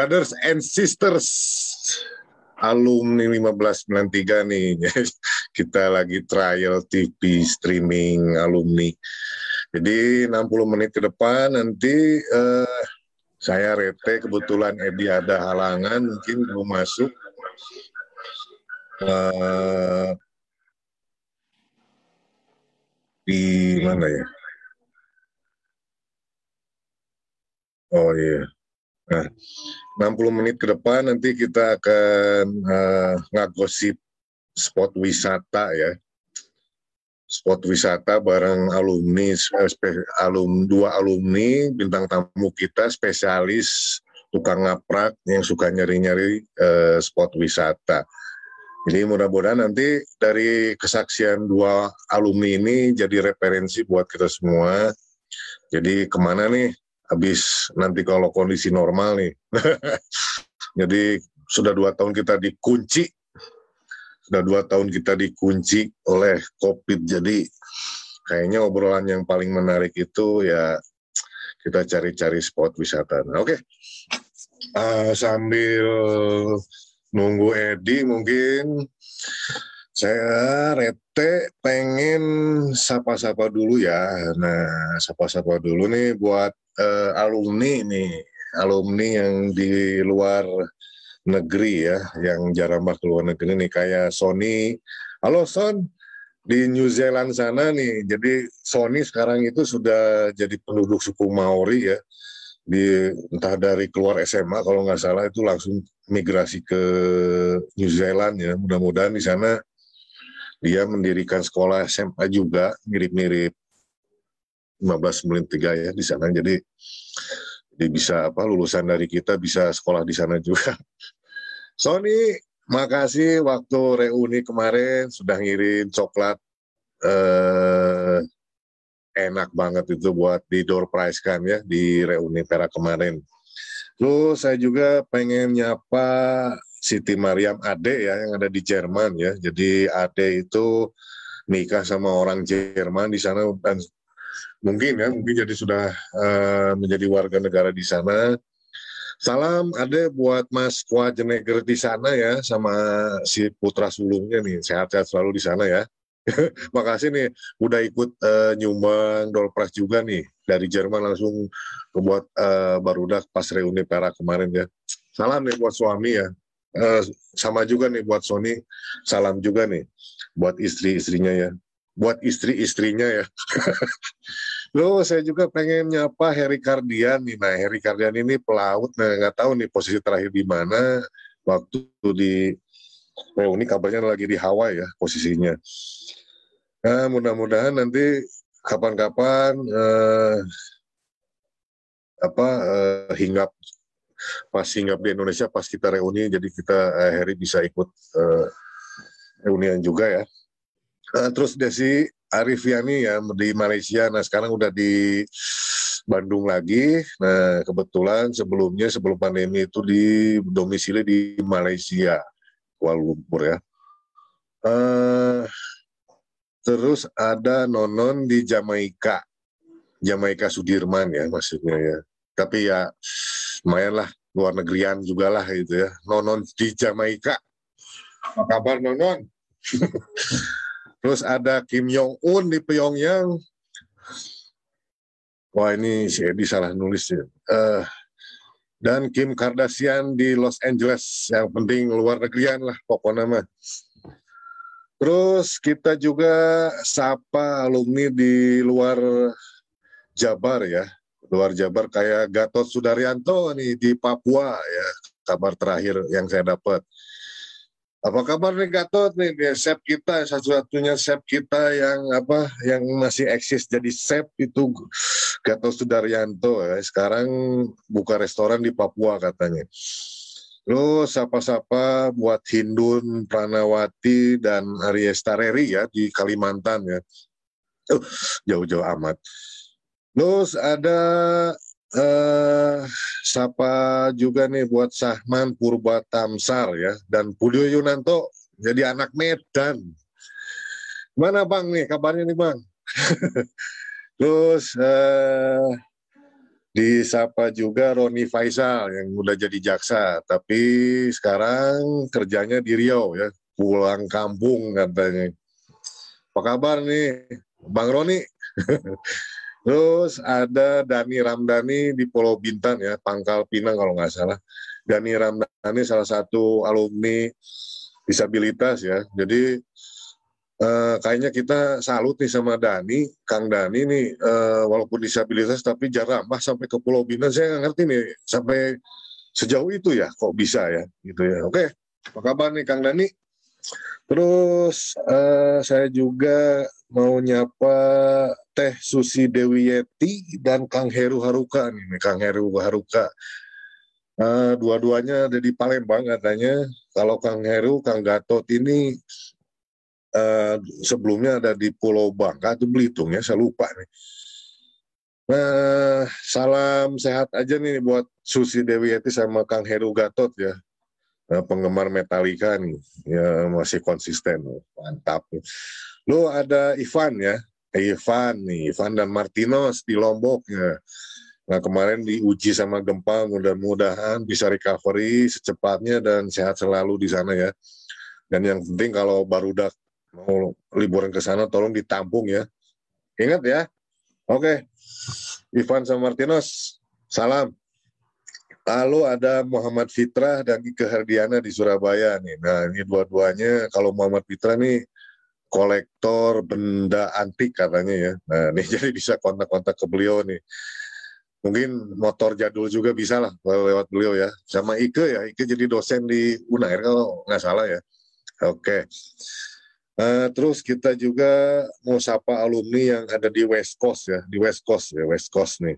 Brothers and sisters, alumni 1593 nih. Kita lagi trial TV streaming alumni. Jadi 60 menit ke depan nanti uh, saya rete kebetulan Edi ada halangan mungkin belum masuk. Uh, di mana ya? Oh iya. Nah, 60 menit ke depan nanti kita akan uh, ngagosip spot wisata ya. Spot wisata bareng alumni, eh, alum dua alumni bintang tamu kita spesialis tukang ngaprak yang suka nyari-nyari uh, spot wisata. Jadi mudah-mudahan nanti dari kesaksian dua alumni ini jadi referensi buat kita semua. Jadi ke mana nih habis nanti kalau kondisi normal nih. jadi sudah dua tahun kita dikunci, sudah dua tahun kita dikunci oleh COVID. Jadi kayaknya obrolan yang paling menarik itu ya kita cari-cari spot wisata. Nah, Oke, okay. uh, sambil nunggu Edi mungkin saya Rete pengen sapa-sapa dulu ya. Nah, sapa-sapa dulu nih buat uh, alumni nih, alumni yang di luar negeri ya, yang jarang ke luar negeri nih kayak Sony. Halo Son, di New Zealand sana nih. Jadi Sony sekarang itu sudah jadi penduduk suku Maori ya di entah dari keluar SMA kalau nggak salah itu langsung migrasi ke New Zealand ya mudah-mudahan di sana dia mendirikan sekolah SMA juga mirip-mirip 1593 ya di sana jadi dia bisa apa lulusan dari kita bisa sekolah di sana juga Sony makasih waktu reuni kemarin sudah ngirim coklat eh, enak banget itu buat di door prize kan ya di reuni Pera kemarin. Terus saya juga pengen nyapa Siti Mariam Ade ya yang ada di Jerman ya. Jadi Ade itu nikah sama orang Jerman di sana dan mungkin ya mungkin jadi sudah uh, menjadi warga negara di sana. Salam Ade buat Mas Kwajeneger di sana ya sama si putra sulungnya nih sehat-sehat selalu di sana ya. Makasih nih udah ikut uh, nyumbang Dolpras juga nih dari Jerman langsung buat uh, barudak pas reuni perak kemarin ya. Salam nih buat suami ya. Uh, sama juga nih buat Sony. Salam juga nih buat istri-istrinya ya. Buat istri-istrinya ya. Lo saya juga pengen nyapa Harry Kardian nih. Nah, Harry Kardian ini pelaut. Nah, nggak tahu nih posisi terakhir di mana waktu di reuni kabarnya lagi di Hawaii ya posisinya. Nah, mudah-mudahan nanti kapan-kapan eh, apa eh, hinggap pas hinggap di Indonesia pas kita reuni jadi kita eh, Harry bisa ikut eh, reunian juga ya. Nah, terus Desi Arifiani ya di Malaysia. Nah sekarang udah di Bandung lagi. Nah kebetulan sebelumnya sebelum pandemi itu di domisili di Malaysia, Kuala Lumpur ya. Uh, Terus ada Nonon di Jamaika. Jamaika Sudirman ya maksudnya ya. Tapi ya lumayan lah luar negerian juga lah gitu ya. Nonon di Jamaika. Apa kabar Nonon? Terus ada Kim Jong Un di Pyongyang. Wah ini si Edi salah nulis ya. Uh, dan Kim Kardashian di Los Angeles. Yang penting luar negerian lah pokoknya mah. Terus kita juga sapa alumni di luar Jabar ya, luar Jabar kayak Gatot Sudaryanto nih di Papua ya, kabar terakhir yang saya dapat. Apa kabar nih Gatot nih, dia sep kita satu-satunya sep kita yang apa yang masih eksis jadi sep itu Gatot Sudaryanto ya. Sekarang buka restoran di Papua katanya. Terus sapa-sapa buat Hindun, Pranawati, dan Aries Tareri ya di Kalimantan ya. Uh, jauh-jauh amat. Terus ada uh, sapa juga nih buat Sahman Purba Tamsar ya dan Pulio Yunanto jadi anak Medan. Mana bang nih kabarnya nih bang? Terus uh, Disapa juga Roni Faisal yang udah jadi jaksa, tapi sekarang kerjanya di Riau ya, pulang kampung katanya. Apa kabar nih, Bang Roni? Terus ada Dani Ramdhani di Pulau Bintan ya, Pangkal Pinang kalau nggak salah. Dani Ramdhani salah satu alumni disabilitas ya. Jadi uh, kayaknya kita salut nih sama Dani, Kang Dani nih uh, walaupun disabilitas tapi jarang mah sampai ke Pulau Bintan saya nggak ngerti nih sampai sejauh itu ya kok bisa ya gitu ya. Oke, apa kabar nih Kang Dani? Terus uh, saya juga mau nyapa Teh Susi Dewi Yeti dan Kang Heru Haruka nih, Kang Heru Haruka. Uh, dua-duanya ada di Palembang katanya. Kalau Kang Heru, Kang Gatot ini uh, sebelumnya ada di Pulau Bangka atau Belitung ya, saya lupa nih. Nah, salam sehat aja nih buat Susi Dewiati sama Kang Heru Gatot ya. Nah, penggemar Metallica nih, ya masih konsisten, mantap. Lu ada Ivan ya, Ivan nih, Ivan dan Martinos di Lombok ya. Nah kemarin diuji sama gempa, mudah-mudahan bisa recovery secepatnya dan sehat selalu di sana ya. Dan yang penting kalau baru udah mau liburan ke sana tolong ditampung ya. Ingat ya. Oke. Ivan sama Martinos, salam. Lalu ada Muhammad Fitra dan Ike Herdiana di Surabaya nih. Nah ini dua-duanya kalau Muhammad Fitra nih kolektor benda antik katanya ya. Nah ini jadi bisa kontak-kontak ke beliau nih. Mungkin motor jadul juga bisa lah lewat beliau ya. Sama Ike ya Ike jadi dosen di Unair kalau nggak salah ya. Oke. Uh, terus kita juga mau sapa alumni yang ada di West Coast ya di West Coast ya West Coast nih.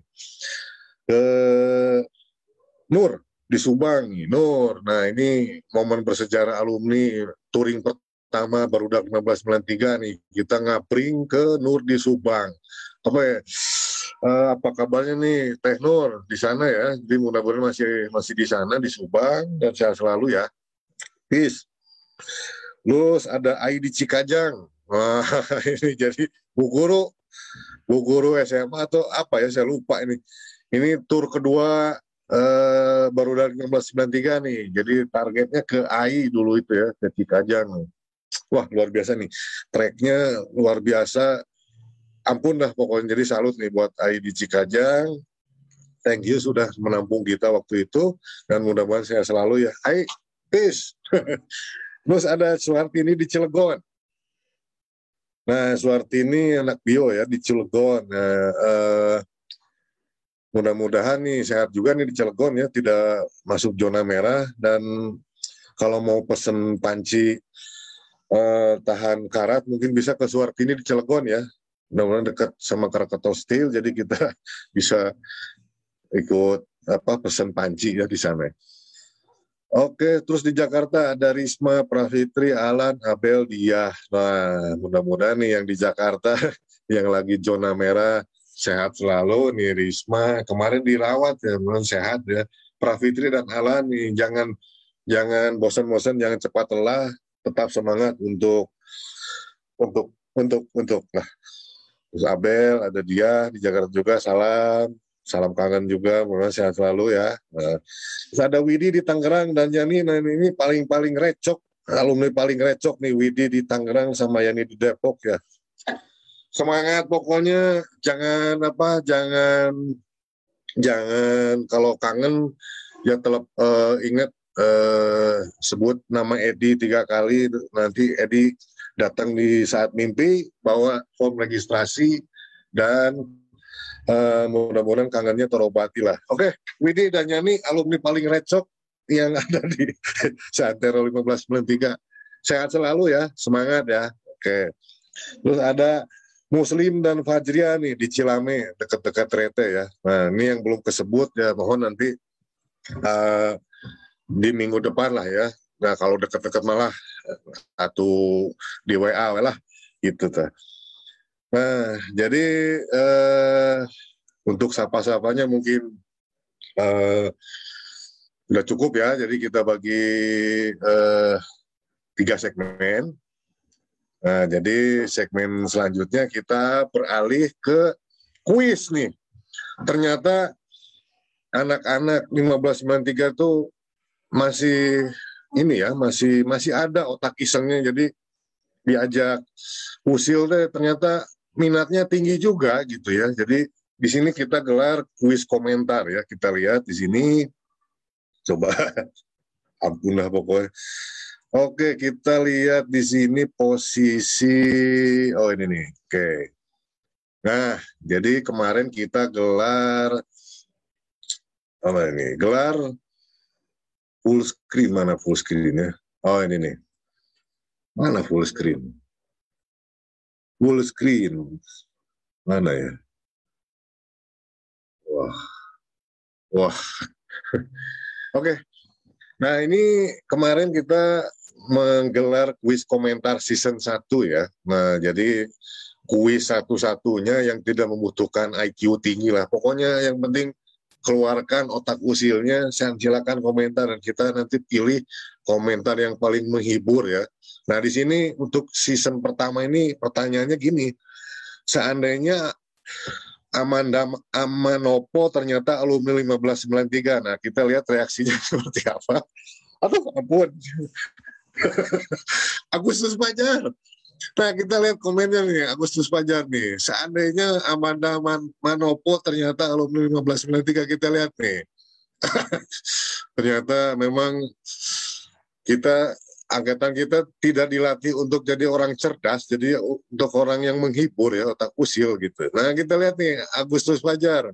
Ke Nur di Subang nih Nur. Nah ini momen bersejarah alumni touring pertama baru udah 1593 nih kita ngapring ke Nur di Subang apa ya uh, apa kabarnya nih Teh Nur di sana ya. Jadi mudah-mudahan masih masih di sana di Subang dan sehat selalu ya. Peace. Terus ada Ai di Cikajang. Wah, ini jadi Bu Guru, Bu Guru SMA atau apa ya saya lupa ini. Ini tur kedua uh, baru dari 1993 nih. Jadi targetnya ke AI dulu itu ya, ke Cikajang. Wah, luar biasa nih. Treknya luar biasa. Ampun dah pokoknya. Jadi salut nih buat AI di Cikajang thank you sudah menampung kita waktu itu. Dan mudah-mudahan saya selalu ya. AI peace. Terus ada Suhartini di Cilegon. Nah Suhartini anak bio ya di Cilegon. Nah, eh, mudah-mudahan nih sehat juga nih di Cilegon ya. Tidak masuk zona merah. Dan kalau mau pesen panci eh, tahan karat mungkin bisa ke Suhartini di Cilegon ya mudah-mudahan dekat sama Krakatau Steel jadi kita bisa ikut apa pesan panci ya di sana. Oke, terus di Jakarta ada Risma, Prafitri, Alan, Abel, Dia. Nah, mudah-mudahan nih yang di Jakarta yang lagi zona merah sehat selalu nih Risma. Kemarin dirawat ya, mudah sehat ya. Prafitri dan Alan nih jangan jangan bosan-bosan, jangan cepat lelah, tetap semangat untuk untuk untuk untuk nah Terus Abel, ada dia di Jakarta juga, salam. Salam kangen juga, mudah sehat selalu ya. Nah, terus ada Widi di Tangerang dan Yani, nah ini paling-paling recok, alumni paling recok nih Widi di Tangerang sama Yani di Depok ya. Semangat pokoknya, jangan apa, jangan jangan kalau kangen ya telep uh, ingat uh, sebut nama Edi tiga kali nanti Edi datang di saat mimpi, bawa form registrasi, dan uh, mudah-mudahan kangennya terobati lah. Oke, okay, Widi dan Yani alumni paling recok yang ada di Santero 1593. Sehat selalu ya, semangat ya. Oke. Okay. Terus ada Muslim dan Fajria nih di Cilame, dekat-dekat Rete ya. Nah, ini yang belum kesebut ya, mohon nanti uh, di minggu depan lah ya. Nah, kalau dekat-dekat malah satu di WA lah gitu tuh. Nah, jadi eh, untuk sapa-sapanya mungkin eh, udah cukup ya. Jadi kita bagi eh, tiga segmen. Nah, jadi segmen selanjutnya kita beralih ke kuis nih. Ternyata anak-anak 1593 tuh masih ini ya masih masih ada otak isengnya. Jadi diajak usil deh ternyata minatnya tinggi juga gitu ya. Jadi di sini kita gelar kuis komentar ya. Kita lihat di sini. Coba ampun lah pokoknya. Oke kita lihat di sini posisi oh ini nih. Oke. Nah jadi kemarin kita gelar apa ini? Gelar full screen mana full screennya oh ini nih. Mana full screen? Full screen. Mana ya? Wah. Wah. Oke. Okay. nah ini kemarin kita menggelar kuis komentar season 1 ya. Nah jadi kuis satu-satunya yang tidak membutuhkan IQ tinggi lah. Pokoknya yang penting keluarkan otak usilnya, silakan komentar dan kita nanti pilih komentar yang paling menghibur ya. Nah di sini untuk season pertama ini pertanyaannya gini, seandainya Amanda Amanopo ternyata alumni 1593, nah kita lihat reaksinya seperti apa. Atau ampun, Agustus Pajar, Nah kita lihat komennya nih Agustus Pajar nih. Seandainya Amanda Man Manopo ternyata alumni 1593 kita lihat nih. ternyata memang kita angkatan kita tidak dilatih untuk jadi orang cerdas, jadi untuk orang yang menghibur ya otak usil gitu. Nah kita lihat nih Agustus Fajar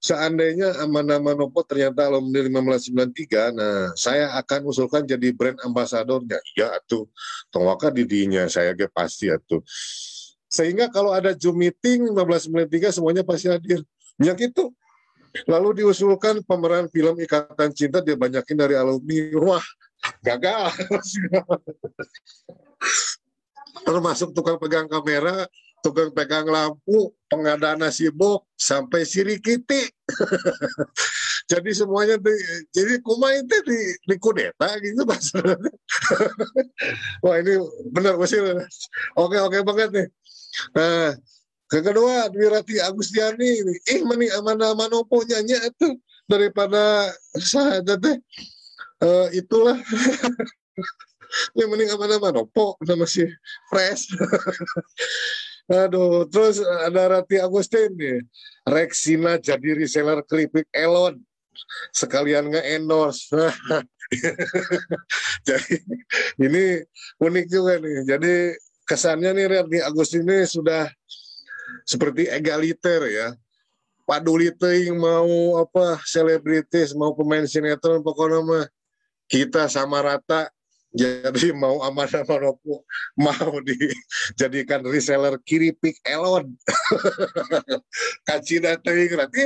seandainya Amanda Manopo ternyata alumni 1593, nah saya akan usulkan jadi brand ambasadornya. Ya tuh, tongwaka didinya saya ke pasti tuh. Sehingga kalau ada Zoom meeting 1593 semuanya pasti hadir. Ya gitu. Lalu diusulkan pemeran film Ikatan Cinta dia banyakin dari alumni. Wah, gagal. Termasuk tukang pegang kamera, tukang pegang lampu, pengadaan nasi bok, sampai sirikiti. jadi semuanya di, jadi kuma itu di, di kudeta gitu mas. Wah ini benar masih. Oke oke banget nih. Nah, ke kedua Dwirati Agustiani ini, ih mani amana manopo nyanyi itu daripada sahadat teh. Uh, itulah yang mending amana manopo udah masih fresh Aduh, terus ada Rati Agustin nih. Rexina jadi reseller keripik Elon. Sekalian nge-endorse. jadi ini unik juga nih. Jadi kesannya nih Rati Agustin ini sudah seperti egaliter ya. Paduli yang mau apa selebritis, mau pemain sinetron pokoknya mah kita sama rata jadi mau Amanda Manopo mau dijadikan reseller kiripik elon. Kacina teuing berarti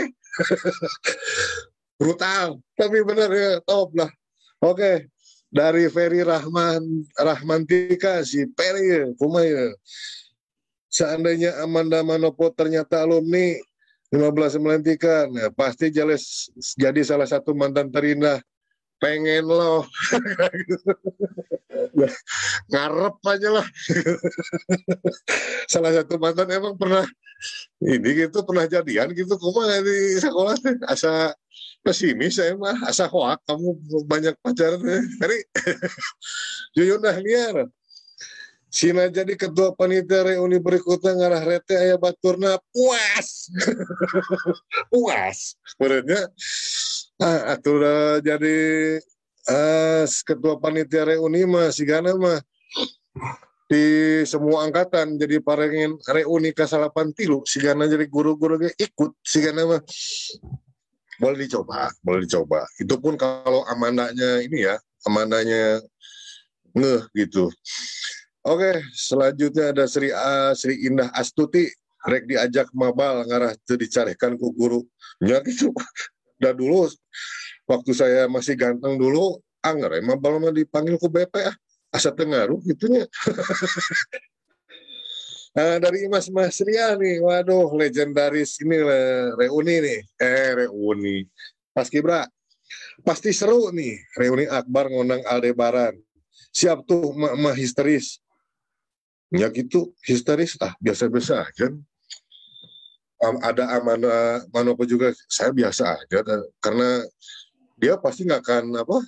brutal. Tapi benar ya, top lah. Oke, dari Ferry Rahman Rahmantika si Ferry ya, ya. Seandainya Amanda Manopo ternyata alumni 1593, nah, pasti jelas jadi salah satu mantan terindah pengen lo. Ngarep aja lah. Salah satu mantan emang pernah ini gitu pernah jadian gitu. Kuma di sekolah asa pesimis saya mah asa hoak. Kamu banyak pacaran hari jujur dah liar. Sina jadi ketua panitia reuni berikutnya ngarah rete ayah baturna. Puas. Puas. Sebenarnya ah, atuh jadi uh, ketua panitia reuni mah si Gana mah di semua angkatan jadi parengin reuni ke salapan tilu si Gana jadi guru-guru ikut si Gana mah boleh dicoba boleh dicoba itu pun kalau amandanya ini ya amandanya ngeh gitu Oke, selanjutnya ada Sri A, Sri Indah Astuti, rek diajak mabal ngarah itu dicarikan ku guru. Ya gitu. Udah dulu waktu saya masih ganteng dulu, anggar mabal mah dipanggil ku BP ah. Asa tengaruh gitunya. nah, dari Mas Mas Ria nih, waduh legendaris ini reuni nih. Eh, reuni. Pas Kibra, pasti seru nih reuni Akbar ngundang Aldebaran. Siap tuh mah histeris ya gitu histeris ah biasa-biasa aja ada amanah Manopo juga saya biasa aja karena dia pasti nggak akan apa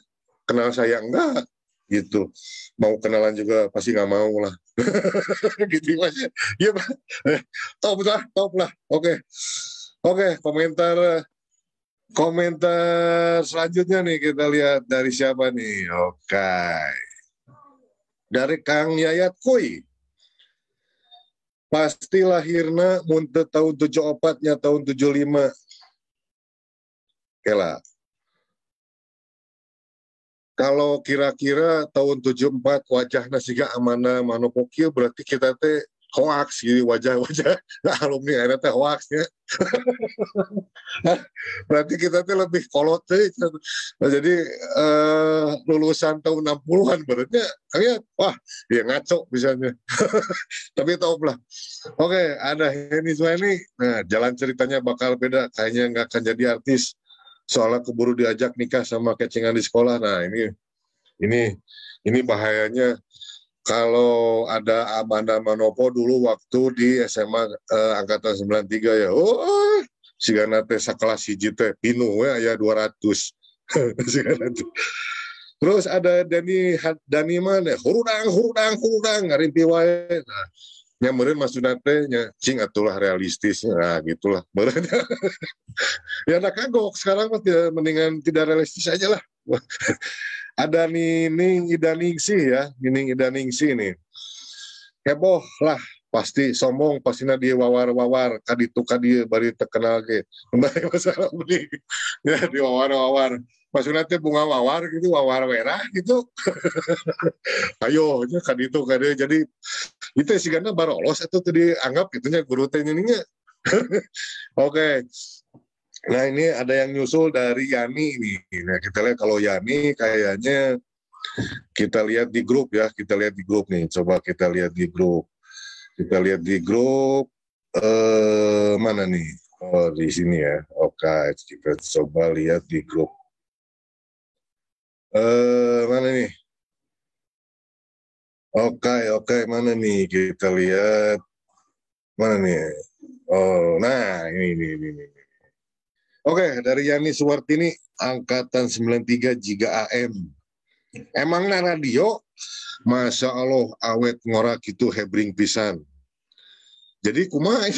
kenal saya enggak gitu mau kenalan juga pasti nggak mau lah gitu mas iya pak top lah top lah oke okay. oke okay, komentar komentar selanjutnya nih kita lihat dari siapa nih oke okay. dari Kang Yayat Koi pasti lahirna muntah tahun 74 nya tahun 75 oke lah. Kalau kira-kira tahun 74 wajahnya siga amana manopokio berarti kita teh hoax gitu wajah-wajah. Nah, alumni akhirnya teh hoax ya. Berarti kita teh lebih kolot teh nah, jadi uh, lulusan tahun 60-an berarti kayak wah ya ngaco misalnya. Tapi tau lah. Oke okay, ada Henny Suhaini. Nah jalan ceritanya bakal beda. Kayaknya nggak akan jadi artis. Soalnya keburu diajak nikah sama kecengan di sekolah. Nah ini ini ini bahayanya kalau ada Amanda Manopo dulu waktu di SMA eh, angkatan 93 ya. Oh, si teh sakelas hiji teh pinu ya ya 200. Terus ada Dani Dani mana? Hurudang, hurudang, hurudang, ngarimpi wae. Nah, nyamperin Mas Junate nya cing atulah realistisnya nah gitulah meureun ya nak kagok sekarang mah tidak mendingan tidak realistis aja lah ada Nining Idaningsi ya Nining Idaningsi nih. Heboh lah pasti sombong pasti dia wawar-wawar kaditu kadi bari terkenal ke kembali masalah ini ya di wawar-wawar maksudnya teh bunga wawar gitu wawar merah gitu. Ayo nya kan itu kan jadi itu sih karena barolos atau tadi anggap gitunya guru teh ininya oke nah ini ada yang nyusul dari Yani ini nah kita lihat kalau Yani kayaknya kita lihat di grup ya kita lihat di grup nih coba kita lihat di grup kita lihat di grup eh mana nih oh di sini ya oke kita coba lihat di grup Eh, mana nih? Oke, okay, oke, okay, mana nih? Kita lihat mana nih? Oh, nah ini ini ini. ini. Oke, dari Yani Suwartini angkatan 93 Giga AM. Emang na radio Masya Allah awet ngorak itu hebring pisan. Jadi kumaha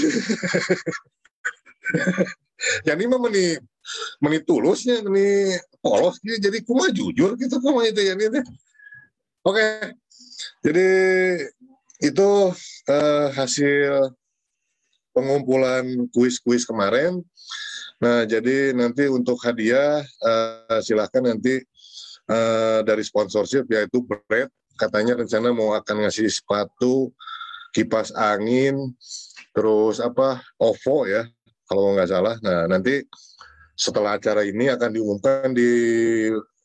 Yani mah meni meni tulusnya meni polos jadi kuma jujur gitu kuma itu ya ini oke jadi itu uh, hasil pengumpulan kuis-kuis kemarin nah jadi nanti untuk hadiah uh, silahkan nanti uh, dari sponsorship yaitu bread katanya rencana mau akan ngasih sepatu kipas angin terus apa OVO ya kalau nggak salah nah nanti setelah acara ini akan diumumkan di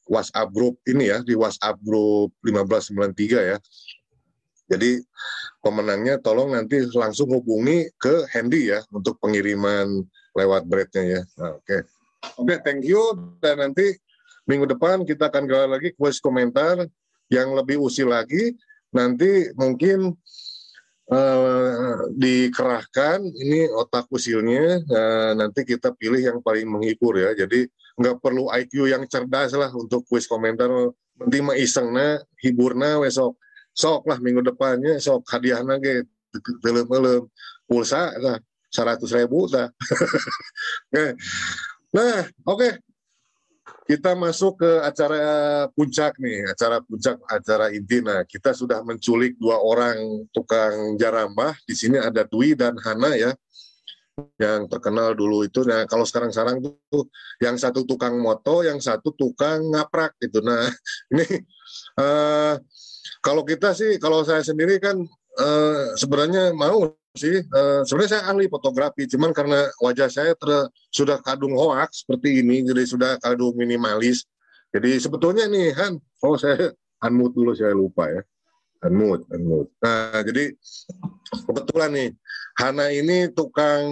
WhatsApp group ini ya, di WhatsApp group 1593 ya. Jadi pemenangnya tolong nanti langsung hubungi ke Handy ya untuk pengiriman lewat breadnya ya. Nah, Oke, okay. oke, okay, thank you. Dan nanti minggu depan kita akan gelar lagi kuis komentar yang lebih usil lagi. Nanti mungkin uh, dikerahkan ini otak usilnya. Uh, nanti kita pilih yang paling menghibur ya. Jadi nggak perlu IQ yang cerdas lah untuk kuis komentar. Penting mah isengna hiburna besok. Sok lah minggu depannya sok hadiah nage film film pulsa lah seratus ribu lah nah oke okay kita masuk ke acara puncak nih, acara puncak, acara inti. Nah, kita sudah menculik dua orang tukang jarambah. Di sini ada Dwi dan Hana ya, yang terkenal dulu itu. Nah, kalau sekarang-sekarang tuh yang satu tukang moto, yang satu tukang ngaprak gitu. Nah, ini uh, kalau kita sih, kalau saya sendiri kan uh, sebenarnya mau sih uh, sebenarnya saya ahli fotografi cuman karena wajah saya ter, sudah kadung hoax seperti ini jadi sudah kadung minimalis. Jadi sebetulnya nih Han oh saya unmute dulu saya lupa ya. Unmute unmute. Nah jadi kebetulan nih Hana ini tukang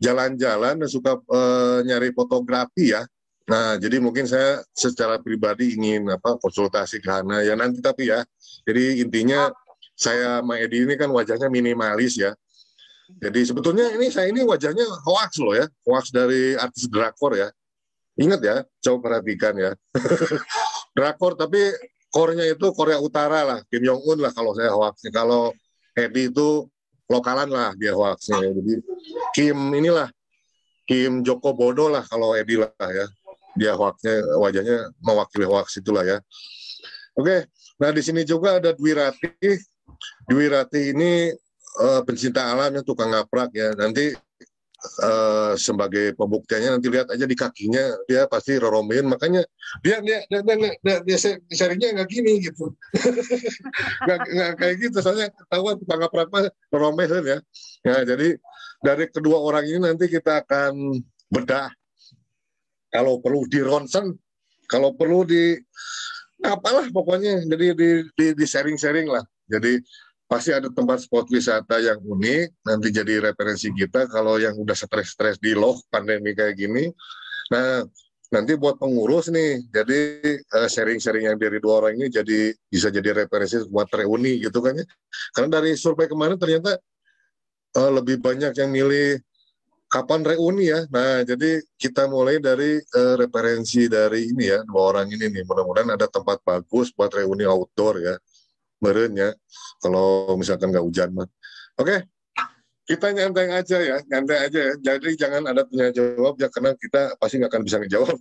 jalan-jalan dan suka uh, nyari fotografi ya. Nah, jadi mungkin saya secara pribadi ingin apa konsultasi ke Hana. Ya nanti tapi ya. Jadi intinya saya sama Edi ini kan wajahnya minimalis ya. Jadi sebetulnya ini saya ini wajahnya hoax loh ya, hoax dari artis drakor ya. Ingat ya, coba perhatikan ya. drakor tapi core-nya itu Korea Utara lah, Kim Jong Un lah kalau saya hoaxnya. Kalau Edi itu lokalan lah dia hoaxnya. Jadi Kim inilah Kim Joko Bodo lah kalau Edi lah ya. Dia hoaxnya wajahnya mewakili hoax itulah ya. Oke, nah di sini juga ada Dwi Rati. Dwi Rati ini uh, pencinta alam yang tukang ngaprak ya. Nanti Uh, sebagai pembuktiannya nanti lihat aja di kakinya. Dia pasti roromein makanya dia dia dia dia, dia, dia, dia sharingnya nggak gini gitu. Nggak, nggak kayak gitu. Soalnya ketahuan tukang ngaprak mah roromein ya. Ya jadi dari kedua orang ini nanti kita akan bedah. Kalau perlu di ronsen kalau perlu di apalah pokoknya. Jadi di, di, di sharing sharing lah jadi pasti ada tempat spot wisata yang unik nanti jadi referensi kita kalau yang udah stres-stres di loh pandemi kayak gini. Nah nanti buat pengurus nih jadi uh, sharing-sharing yang dari dua orang ini jadi bisa jadi referensi buat reuni gitu kan ya. Karena dari survei kemarin ternyata uh, lebih banyak yang milih kapan reuni ya. Nah jadi kita mulai dari uh, referensi dari ini ya dua orang ini nih. Mudah-mudahan ada tempat bagus buat reuni outdoor ya meren ya kalau misalkan nggak hujan mah. Oke kita nyantai aja ya nyantai aja ya. Jadi jangan ada tanya jawab ya karena kita pasti nggak akan bisa ngejawab.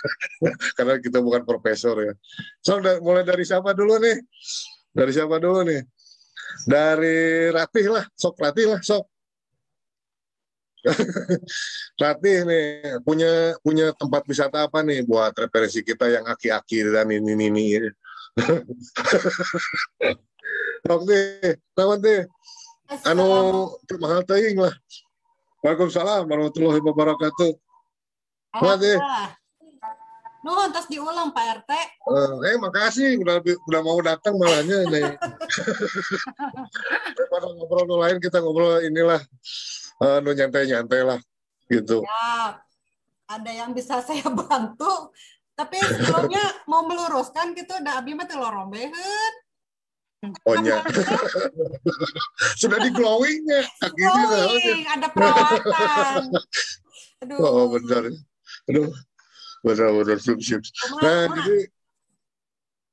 Karena kita bukan profesor ya. So mulai dari siapa dulu nih? Dari siapa dulu nih? Dari Ratih lah sok Ratih lah sok. Ratih nih punya punya tempat wisata apa nih buat referensi kita yang aki-aki dan ini ini ini Oke, lawan deh. Anu mahal teuing lah. Waalaikumsalam warahmatullahi wabarakatuh. Wah deh. Nuhun terus diulang Pak RT. Uh, eh makasih udah udah mau datang malahnya nih. Pada ngobrol lain kita ngobrol inilah uh, nu nyantai-nyantai lah gitu. Ya, ada yang bisa saya bantu tapi sebelumnya mau meluruskan gitu udah abi mah telur rombeheun Oh iya. Sudah di glowingnya. Glowing, ada perawatan. Aduh. Oh benar. Aduh. Benar-benar sip sip. Nah jadi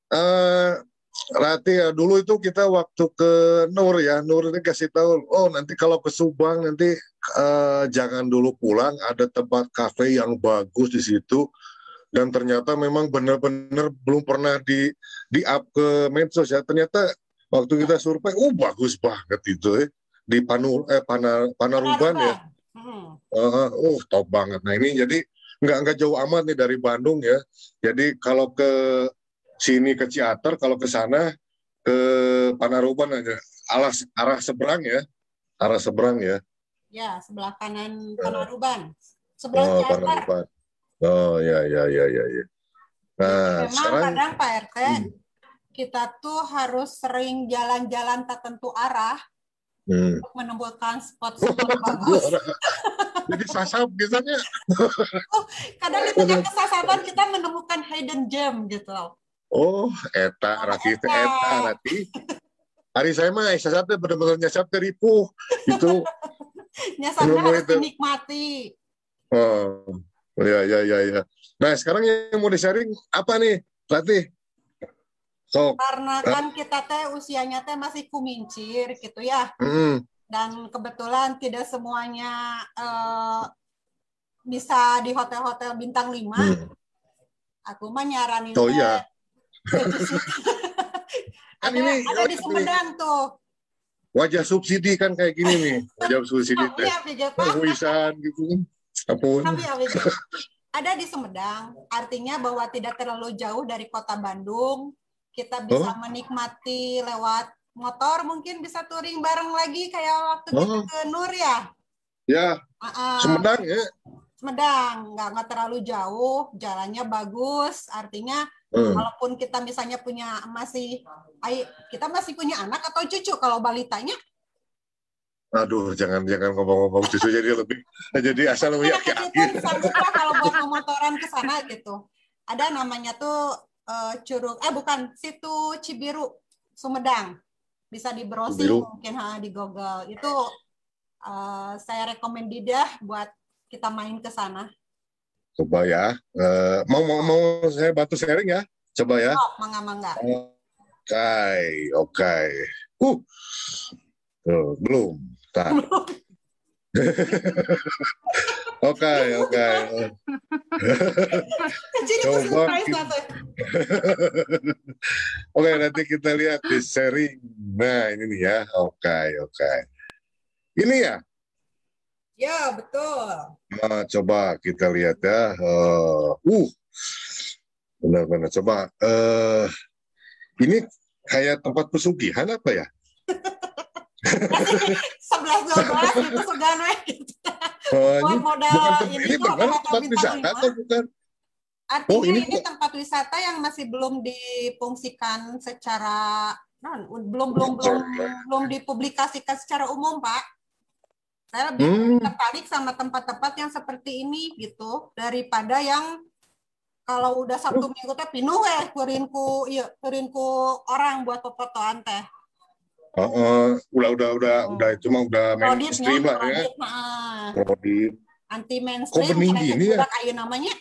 uh, Rati ya dulu itu kita waktu ke Nur ya Nur ini kasih tahu oh nanti kalau ke Subang nanti uh, jangan dulu pulang ada tempat kafe yang bagus di situ dan ternyata memang benar-benar belum pernah di di up ke medsos ya. Ternyata waktu kita survei uh bagus banget itu ya di Panur eh Pana, Panaruban ya. Uh, uh top banget. Nah ini jadi nggak nggak jauh amat nih dari Bandung ya. Jadi kalau ke sini ke Ciater kalau ke sana ke Panaruban aja. Arah arah seberang ya. Arah seberang ya. Ya sebelah kanan Panaruban. Sebelah oh, Ciater. Panaruban. Oh ya ya ya ya ya. Nah, Memang sekarang, kadang Pak RT hmm. kita tuh harus sering jalan-jalan tertentu arah hmm. untuk menemukan spot-spot bagus. Jadi sasap biasanya. oh, kadang di tengah kesasapan kita menemukan hidden gem gitu loh. Oh, eta rati eta, eta rati. Hari saya mah sasapnya benar-benar nyasap teripu itu. Nyasapnya harus dinikmati. Oh. Oh, ya, ya, ya, ya. Nah, sekarang yang mau di-sharing apa nih, Latih? So, Karena kan kita teh usianya teh masih kumincir gitu ya. Mm. Dan kebetulan tidak semuanya uh, bisa di hotel-hotel bintang 5. Mm. Aku mah nyaranin Oh iya. kan ada, ini ada di Sumedang tuh. Wajah subsidi kan kayak gini nih. Wajah subsidi teh. Iya, Wisan gitu kan. Apun. Tapi ada di Sumedang, artinya bahwa tidak terlalu jauh dari kota Bandung. Kita bisa oh. menikmati lewat motor, mungkin bisa touring bareng lagi kayak waktu oh. kita ke Nur ya. Ya, uh -uh. Sumedang ya. Sumedang, nggak nggak terlalu jauh, jalannya bagus, artinya hmm. walaupun kita misalnya punya masih, kita masih punya anak atau cucu kalau balitanya Aduh, jangan jangan ngomong-ngomong justru jadi lebih jadi asal lebih ya, aki kalau buat motoran ke sana gitu. Ada namanya tuh uh, Curug eh bukan situ Cibiru Sumedang. Bisa di browsing Cibiru. mungkin ha di Google. Itu uh, saya dah buat kita main ke sana. Coba ya. Uh, mau mau mau saya bantu sharing ya. Coba ya. Oh, mangga mangga. Oke, okay, oke. Okay. Uh. Tuh, belum. Oke, oke. Coba. Oke, nanti kita lihat di sharing. Nah, ini nih ya. Oke, okay, oke. Okay. Ini ya? Ya, betul. Nah, coba kita lihat ya. Uh, uh benar-benar. Coba. Uh, ini kayak tempat pesugihan apa ya? sebelas dua belas itu sudah gitu. Oh, modal bukan ini, ini benar tempat wisata atau bukan? Artinya oh, ini, ini tempat wisata yang masih belum difungsikan secara non belum belum belum belum dipublikasikan secara umum pak. Saya lebih hmm. tertarik sama tempat-tempat yang seperti ini gitu daripada yang kalau udah Sabtu Minggu teh pinuh ya kurinku iya kurinku orang buat fotoan teh. Uh, uh, udah udah udah oh. udah cuma udah mainstream lah ya. Krodit. Anti mainstream. Kok bening gini ya? Kayu namanya.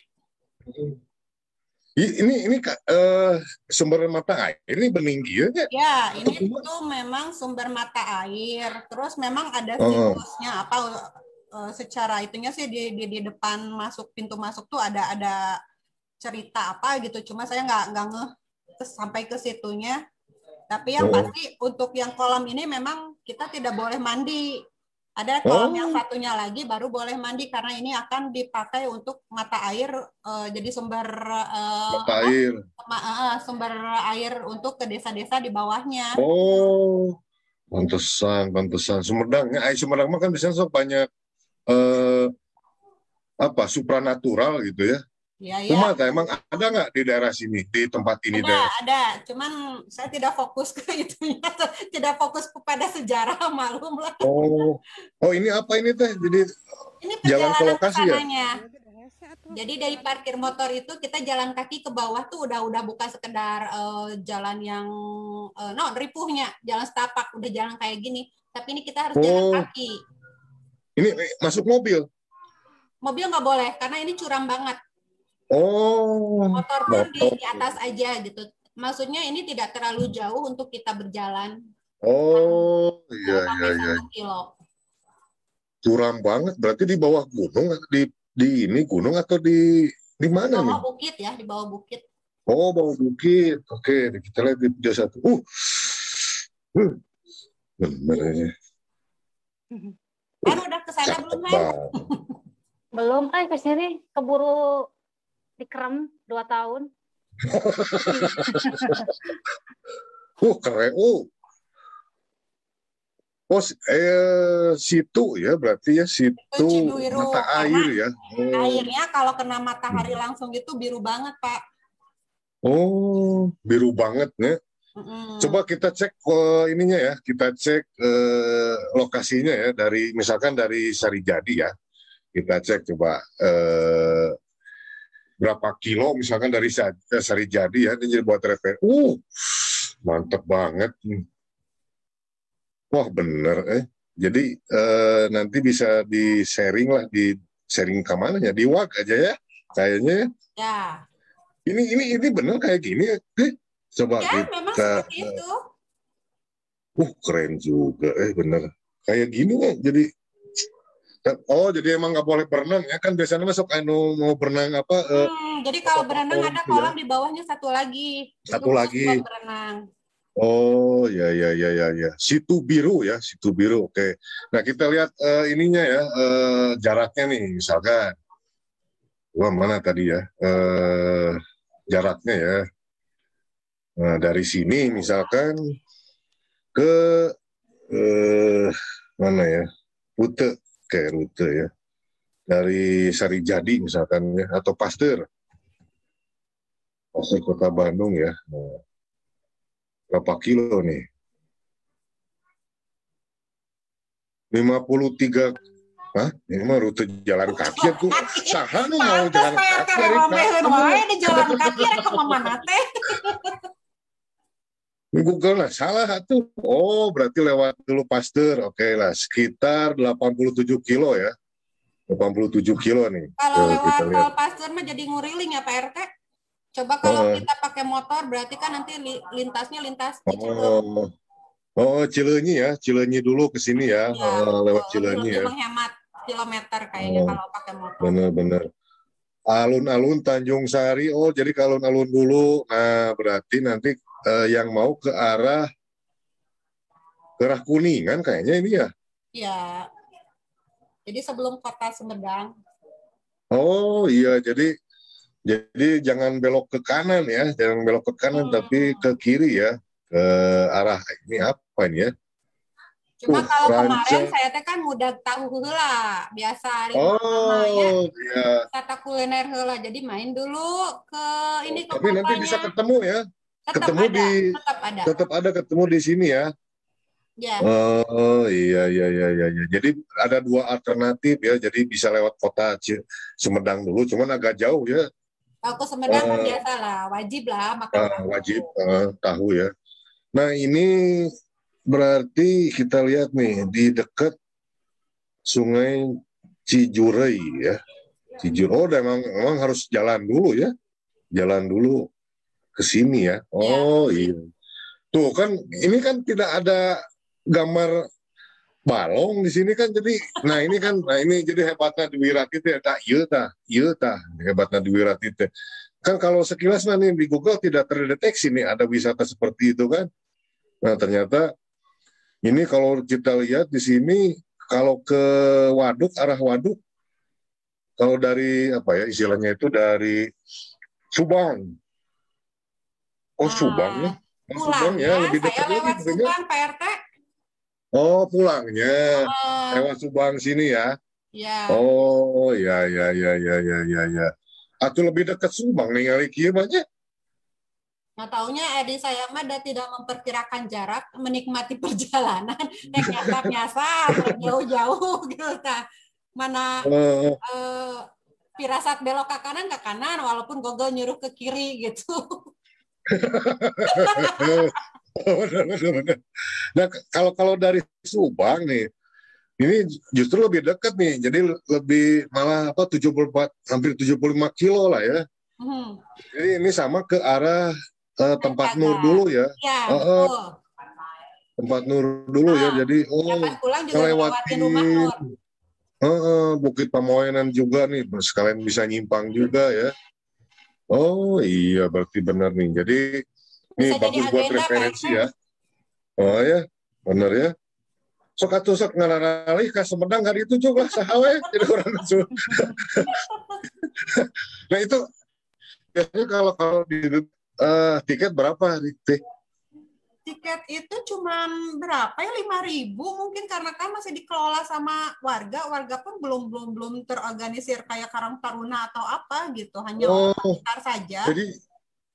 Ini ini uh, sumber mata air ini bening gitu ya? Ya, ini itu memang sumber mata air. Terus memang ada situsnya uh. apa uh, secara itunya sih di, di di depan masuk pintu masuk tuh ada ada cerita apa gitu. Cuma saya nggak nggak ngeh sampai ke situnya tapi yang oh. pasti untuk yang kolam ini memang kita tidak boleh mandi. Ada kolam oh. yang satunya lagi baru boleh mandi karena ini akan dipakai untuk mata air uh, jadi sumber uh, mata air. Uh, sumber air untuk ke desa-desa di bawahnya. Oh. Pantesan, pantesan. Sumedang, air Sumedang kan biasanya so banyak uh, apa supranatural gitu ya. Ya, ya. Umata emang ada nggak di daerah sini di tempat ini? Ada, daerah? ada. Cuman saya tidak fokus ke itunya, tidak fokus kepada sejarah malum lah. Oh, oh ini apa ini teh? Jadi ini jalan ke lokasi ya? Jadi dari parkir motor itu kita jalan kaki ke bawah tuh udah udah bukan sekedar uh, jalan yang uh, no ripuhnya, jalan setapak udah jalan kayak gini. Tapi ini kita harus oh. jalan kaki. Ini masuk mobil? Mobil nggak boleh karena ini curam banget. Oh. Motor pun di, di atas aja gitu. Maksudnya ini tidak terlalu jauh untuk kita berjalan. Oh, iya iya iya. Kilo. Curam banget. Berarti di bawah gunung di di ini gunung atau di di mana nih? Di bawah bukit ya, di bawah bukit. Oh, bawah bukit. Oke, kita lihat di video satu. Uh. uh. Benar ya. Kan udah ke sana belum, belum, kan ke sini keburu dikerem dua tahun. uh keren. Uh. Oh, eh, situ ya berarti ya situ mata air ya. Oh. Airnya kalau kena matahari hmm. langsung itu biru banget pak. Oh, biru banget ya. Mm. Coba kita cek uh, ininya ya, kita cek uh, lokasinya ya dari misalkan dari Sarijadi ya, kita cek coba uh, berapa kilo misalkan dari eh, sari jadi ya jadi buat refer. Uh, mantep banget. Wah bener eh. Jadi eh, nanti bisa di sharing lah di sharing ke mana ya di WAG aja ya kayaknya ya. Ya. Ini ini ini bener kayak gini ya. Eh, coba ya, kita. memang seperti itu. Uh keren juga eh bener kayak gini ya jadi Oh, jadi emang nggak boleh berenang ya kan biasanya masuk anu mau berenang apa? Eh, hmm, uh, jadi kalau berenang ada gitu ya? kolam ya? di bawahnya satu lagi. Satu lagi. Berenang. Oh, ya ya ya ya ya. Situ biru ya, situ biru. Oke. Nah, kita lihat uh, ininya ya, uh, jaraknya nih misalkan. Wah, mana tadi ya? Uh, jaraknya ya. Nah, dari sini misalkan ke uh, mana ya? Pute kayak rute ya dari Sari Jadi misalkan ya atau Pasteur Pasteur Kota Bandung ya nah, berapa kilo nih 53 Hah? Ini mah rute jalan kaki aku. Saha nih mau jalan kaki. Kamu di jalan kaki rek ke mana teh? Google lah salah tuh. Oh berarti lewat dulu Pasteur. Oke okay lah sekitar 87 kilo ya. 87 kilo nih. Kalau lewat tol Pasteur mah jadi nguriling ya Pak RT. Coba kalau uh, kita pakai motor berarti kan nanti lintasnya lintas Oh, oh Cileunyi ya, Cileunyi dulu ke sini ya, ya uh, lewat Cileunyi ya. Menghemat kilometer kayaknya oh, kalau pakai motor. Bener-bener. Alun-alun Tanjung Sari, oh jadi kalau alun-alun dulu, nah berarti nanti uh, yang mau ke arah ke arah Kuningan kayaknya ini ya. Iya. Jadi sebelum kota Sumedang. Oh iya, jadi jadi jangan belok ke kanan ya, jangan belok ke kanan hmm. tapi ke kiri ya, ke arah ini apa ini ya? Cuma uh, kalau kemarin saya teh kan mudah tahu hula, biasa Oh, ya. iya. Kata kuliner hula, jadi main dulu ke ini ke Tapi nanti bisa ketemu ya tetap ketemu ada, di tetap ada. tetap ada ketemu di sini ya. Ya. Oh iya iya iya iya. Ya. Jadi ada dua alternatif ya. Jadi bisa lewat kota Sumedang dulu, cuman agak jauh ya. Aku Sumedang uh, biasa lah, wajib lah makan. Uh, wajib uh, tahu ya. Nah ini berarti kita lihat nih di dekat Sungai Cijurei ya. Cijurei. Oh, memang memang harus jalan dulu ya. Jalan dulu ke sini ya. Iya. Oh iya. Tuh kan ini kan tidak ada gambar balong di sini kan jadi nah ini kan nah ini jadi hebatnya di Wiratite ya tak iya ta iya ta hebatnya di Wiratite kan kalau sekilas nanti di Google tidak terdeteksi nih ada wisata seperti itu kan nah ternyata ini kalau kita lihat di sini kalau ke waduk arah waduk kalau dari apa ya istilahnya itu dari Subang Oh Subang ya? Oh, Subang ya lebih dekat saya lewat Subang Pak RT. Oh pulangnya uh, lewat Subang sini ya? Ya. Oh ya ya ya ya ya ya ya. Atau lebih dekat Subang nih kali kieu banyak. Nah, taunya Edi saya mah tidak memperkirakan jarak, menikmati perjalanan, naik nyasar-nyasar, jauh-jauh gitu. Nah, mana uh, uh, pirasat belok ke kanan ke kanan, walaupun Google nyuruh ke kiri gitu. Nah, kalau kalau dari Subang nih, ini justru lebih dekat nih. Jadi lebih malah apa 74 hampir 75 kilo lah ya. Hmm. Jadi ini sama ke arah uh, tempat Nur dulu ya. Ya, uh, uh, tempat Nur dulu nah, ya. Jadi oh melewati uh, uh, Bukit Pamoenan juga nih, sekalian bisa nyimpang juga ya. Oh iya berarti benar nih. Jadi ini bagus buat referensi ya. Oh ya, benar ya. Sok atuh sok ngalalih ka Sumedang hari itu juga sahawe jadi orang itu. nah itu biasanya kalau kalau di uh, tiket berapa teh? Tiket itu cuma berapa ya? lima ribu mungkin karena kan masih dikelola sama warga. Warga pun belum belum belum terorganisir kayak Karang Taruna atau apa gitu. Hanya oh, sekitar saja. Jadi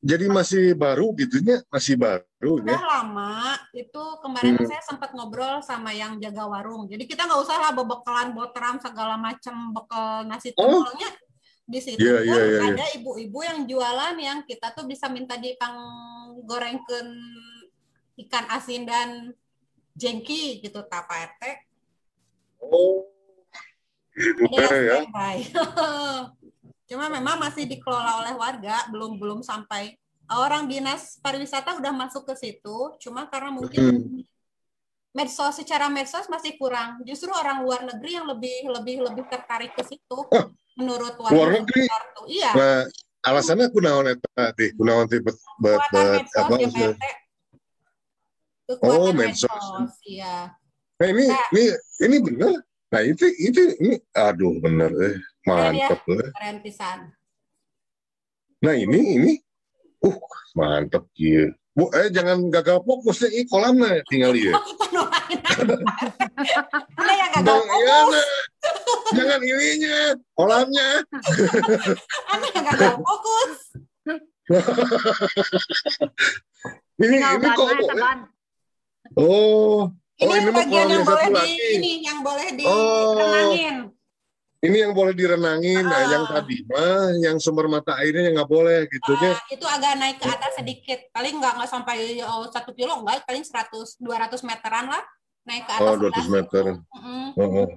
jadi masih baru gitunya? Masih baru udah ya? lama. Itu kemarin hmm. saya sempat ngobrol sama yang jaga warung. Jadi kita nggak usah lah bebekalan botram segala macam bekal nasi tumpengnya oh. di situ yeah, yeah, yeah, ada ibu-ibu yeah. yang jualan yang kita tuh bisa minta dipang gorengkan ikan asin dan jengki gitu tak Pak RT. Oh. ya. Cuma memang masih dikelola oleh warga, belum belum sampai orang dinas pariwisata udah masuk ke situ, cuma karena mungkin hmm. medsos secara medsos masih kurang. Justru orang luar negeri yang lebih lebih lebih tertarik ke situ. Oh, menurut warga luar negeri. Iya. Nah, alasannya kunaon eta teh, kunaon teh bet bet apa oh medsos, medsos ya. Nah ini nah, ini ini benar. Nah itu itu ini aduh benar eh mantap ya, keren pisan. Nah ini ini uh mantap ya. Bu, eh jangan gagal fokus ya, ini kolamnya tinggal ya. Ada yang gagal fokus. Ya, nah. Jangan ininya, kolamnya. Ada yang gagal fokus. ini ini kok Oh, ini oh, ini bagian yang boleh di ini, yang boleh di oh. ini yang boleh direnangin, nah, yang ah. tadi mah yang sumber mata airnya yang nggak boleh gitu ya. itu agak naik ke atas sedikit, paling nggak nggak sampai oh, satu oh, kilo nggak, paling 100 200 meteran lah naik ke atas. Oh 200 meter. Mm -hmm.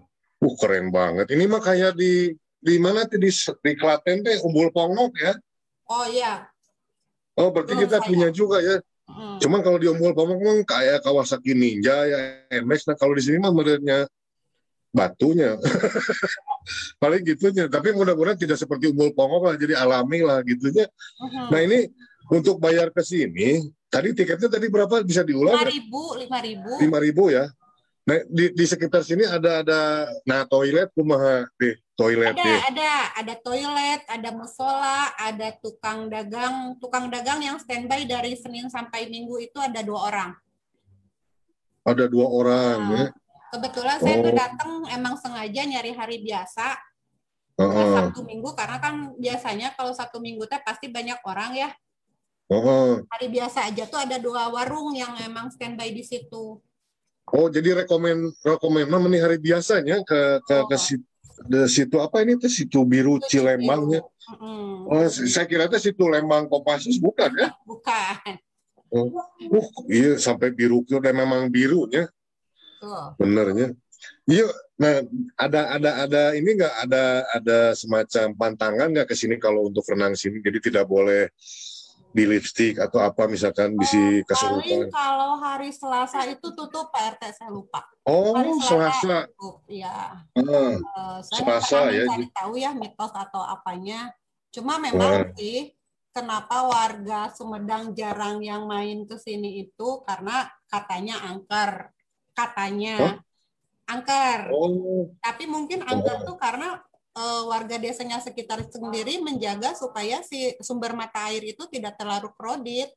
Uh keren banget. Ini mah kayak di di mana tuh di, di Klaten teh Umbul Pongok ya? Oh iya. Oh berarti Belum kita saya. punya juga ya. Hmm. Cuman kalau di Umbul kan kayak Kawasaki Ninja ya MX. Nah kalau di sini mah menurutnya batunya. Paling gitunya. Tapi mudah-mudahan tidak seperti umbul pongok lah, jadi alami lah gitunya. Uh-huh. Nah ini untuk bayar ke sini, tadi tiketnya tadi berapa bisa diulang? Lima ribu, lima ribu. Lima ribu ya. Nah di, di sekitar sini ada ada nah toilet kumaha di toilet ada ada ada toilet ada musola ada tukang dagang tukang dagang yang standby dari Senin sampai Minggu itu ada dua orang ada dua orang nah, ya Kebetulan saya oh. datang emang sengaja nyari hari biasa. Uh Sabtu Minggu karena kan biasanya kalau Sabtu Minggu teh pasti banyak orang ya. Uh Hari biasa aja tuh ada dua warung yang emang standby di situ. Oh, jadi rekomen rekomen mah nih hari biasanya ke ke oh. ke de situ apa ini tuh situ biru itu Cilembangnya. Mm. Oh, saya kira tuh situ Lembang Kopassus bukan ya? Bukan. Oh, uh, iya sampai biru udah memang birunya. Benernya. Iya, nah ada ada ada ini nggak ada ada semacam pantangan nggak ke sini kalau untuk renang sini jadi tidak boleh di lipstick atau apa misalkan oh, bisa kesurupan. Kalau hari Selasa itu tutup Pak RT saya lupa. Oh hari Selasa. Iya. Ah, uh, saya Selasa ya. Cari tahu ya mitos atau apanya. Cuma memang uh. sih kenapa warga Sumedang jarang yang main ke sini itu karena katanya angker katanya huh? angker. Oh. Tapi mungkin angker oh. tuh karena uh, warga desanya sekitar sendiri menjaga supaya si sumber mata air itu tidak terlalu kredit.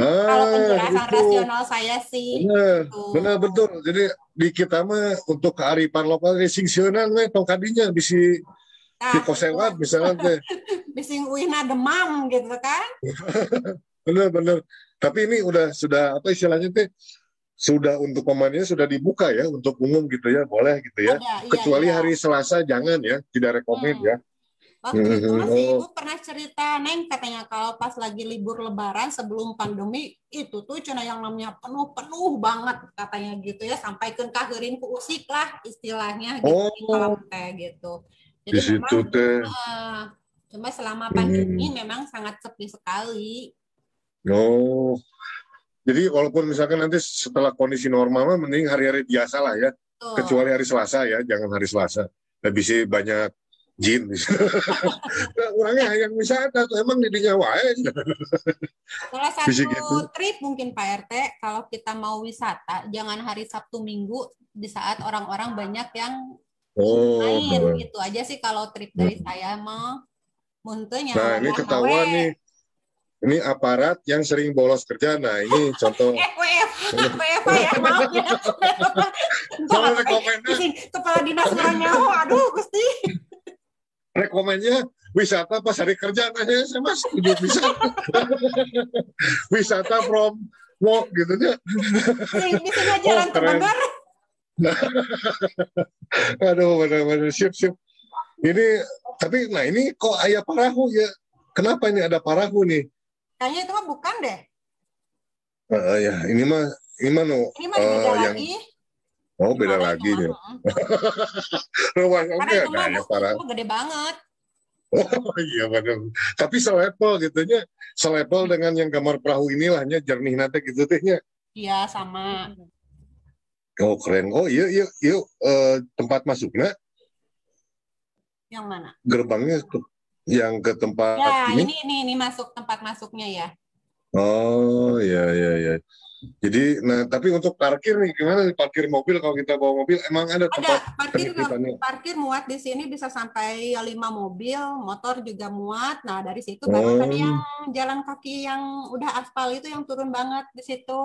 Ah, Kalau penjelasan itu. rasional saya sih. Benar, gitu. benar betul. Jadi di kita mah untuk kearifan lokal racing sionan mah tongkadinya bisa nah, di kosewat misalnya Bising uina demam gitu kan. benar benar. Tapi ini udah sudah apa istilahnya teh sudah untuk pemainnya sudah dibuka ya untuk umum gitu ya boleh gitu ya Ada, iya, kecuali iya. hari Selasa jangan ya tidak rekomend hmm. ya waktu hmm. itu masih oh. ibu pernah cerita neng katanya kalau pas lagi libur Lebaran sebelum pandemi itu tuh cina yang namanya penuh penuh banget katanya gitu ya sampai ke kahirin ku usik lah istilahnya gitu oh. teh gitu jadi di memang, situ teh uh, cuma selama pandemi hmm. memang sangat sepi sekali oh jadi walaupun misalkan nanti setelah kondisi normal, mending hari-hari biasa lah ya. Oh. Kecuali hari Selasa ya, jangan hari Selasa. Lebih sih banyak jin nah, orangnya yang wisata tuh emang didinya wae. Salah satu gitu. trip mungkin Pak RT kalau kita mau wisata jangan hari Sabtu Minggu di saat orang-orang banyak yang oh, main bener. gitu aja sih kalau trip dari hmm. saya mah. Muntunya. Nah ini ketahuan nih ini aparat yang sering bolos kerja. Nah, ini contoh. WFH ya, maaf ya. Soal rekomennya. Kepala dinas nyawa, aduh, Gusti. Rekomennya wisata pas hari kerja. Nah, saya mas setuju bisa. wisata from walk gitu ya. Bisa jalan oh, ke. Aduh, benar-benar siap siap. Ini tapi nah ini kok ayah parahu ya? Kenapa ini ada parahu nih? Kayaknya itu mah bukan deh. Uh, ya, ini mah ini mah no, ini mah beda uh, yang, lagi. Oh, beda lagi nih. Rumah oke okay, nah, ya parah. Gede banget. Oh iya benar. Tapi selevel gitu nya, selevel hmm. dengan yang gambar perahu inilahnya jernih nanti gitu tehnya. Iya sama. Oh keren. Oh iya iya iya uh, tempat masuknya. Yang mana? Gerbangnya tuh yang ke tempat ya, ini? ini ini ini masuk tempat masuknya ya. Oh, ya ya ya. Jadi, nah tapi untuk parkir nih gimana nih parkir mobil kalau kita bawa mobil emang ada, ada tempat parkir parkir muat di sini bisa sampai lima mobil, motor juga muat. Nah dari situ baru oh. kan yang jalan kaki yang udah aspal itu yang turun banget di situ.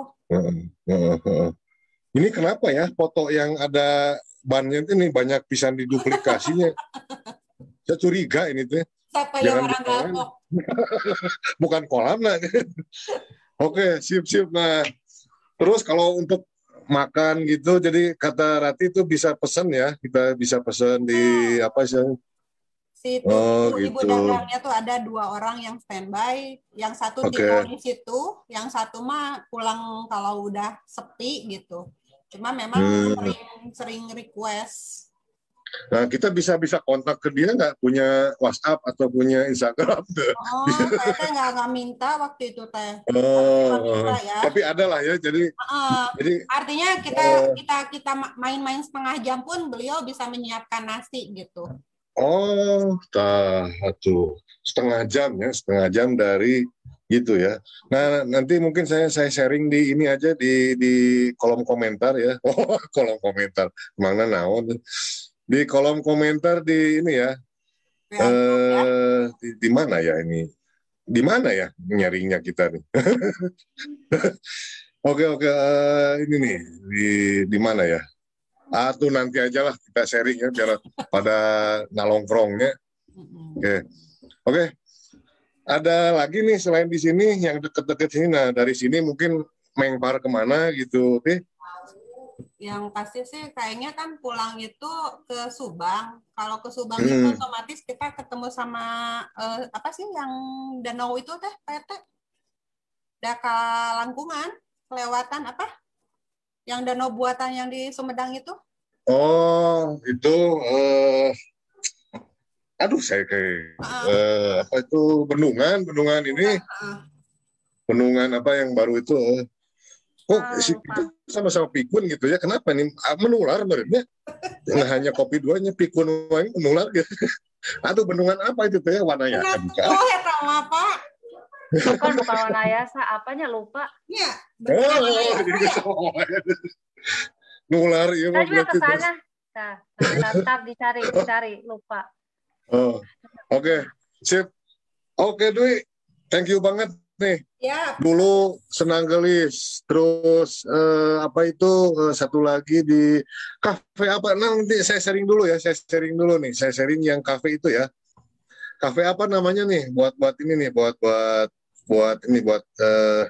Ini kenapa ya foto yang ada bannya ini banyak pisan diduplikasinya? Saya curiga ini tuh. Siapa yang orang galpok? Bukan kolam lah. Oke, sip-sip. Nah, terus kalau untuk makan gitu. Jadi kata Rati itu bisa pesen ya, kita bisa pesen di apa sih? Si oh, ibu, gitu. ibu dagangnya tuh ada dua orang yang standby, yang satu okay. tinggal di situ, yang satu mah pulang kalau udah sepi gitu. Cuma memang hmm. sering sering request Nah, kita bisa bisa kontak ke dia nggak punya WhatsApp atau punya Instagram? Oh, saya nggak nggak minta waktu itu teh. Oh, ya. tapi ada lah ya. Jadi, uh, jadi artinya kita uh, kita kita main-main setengah jam pun beliau bisa menyiapkan nasi gitu. Oh, tah tuh setengah jam ya, setengah jam dari gitu ya. Nah nanti mungkin saya saya sharing di ini aja di di kolom komentar ya. Oh kolom komentar mana naon di kolom komentar di ini ya. ya eh di, di mana ya ini? Di mana ya nyarinya kita nih? oke oke uh, ini nih di di mana ya? Ah tuh nanti aja lah kita sharing ya biar pada nalongkrongnya. Oke. Okay. Oke. Okay. Ada lagi nih selain di sini yang deket-deket sini. Nah dari sini mungkin mengpar ke mana gitu, oke? Okay? Yang pasti sih kayaknya kan pulang itu ke Subang. Kalau ke Subang hmm. itu otomatis kita ketemu sama uh, apa sih yang danau itu teh PT Daka Langkungan kelewatan apa? Yang danau buatan yang di Sumedang itu? Oh, itu uh, aduh saya kayak uh. Uh, apa itu bendungan, bendungan ini. Uh. Bendungan apa yang baru itu? Uh, Oh, si sama-sama pikun gitu ya. Kenapa nih ah, menular sebenarnya? Nggak hanya kopi duanya, pikun yang menular gitu. Atau bendungan apa itu tuh ya warnanya? Oh, ya tahu apa? Bukan bukan warna yasa, apanya lupa? Iya. Oh, jadi ya. Nular ya. Saya ke sana. Nah, tetap dicari, dicari, lupa. Oh, oke, okay. sip. Oke, okay, Dwi. Thank you banget nih. Ya. Dulu senang gelis, terus uh, apa itu uh, satu lagi di kafe apa? Nah, nanti saya sharing dulu ya, saya sharing dulu nih, saya sharing yang kafe itu ya. Kafe apa namanya nih? Buat buat ini nih, buat buat buat ini buat uh,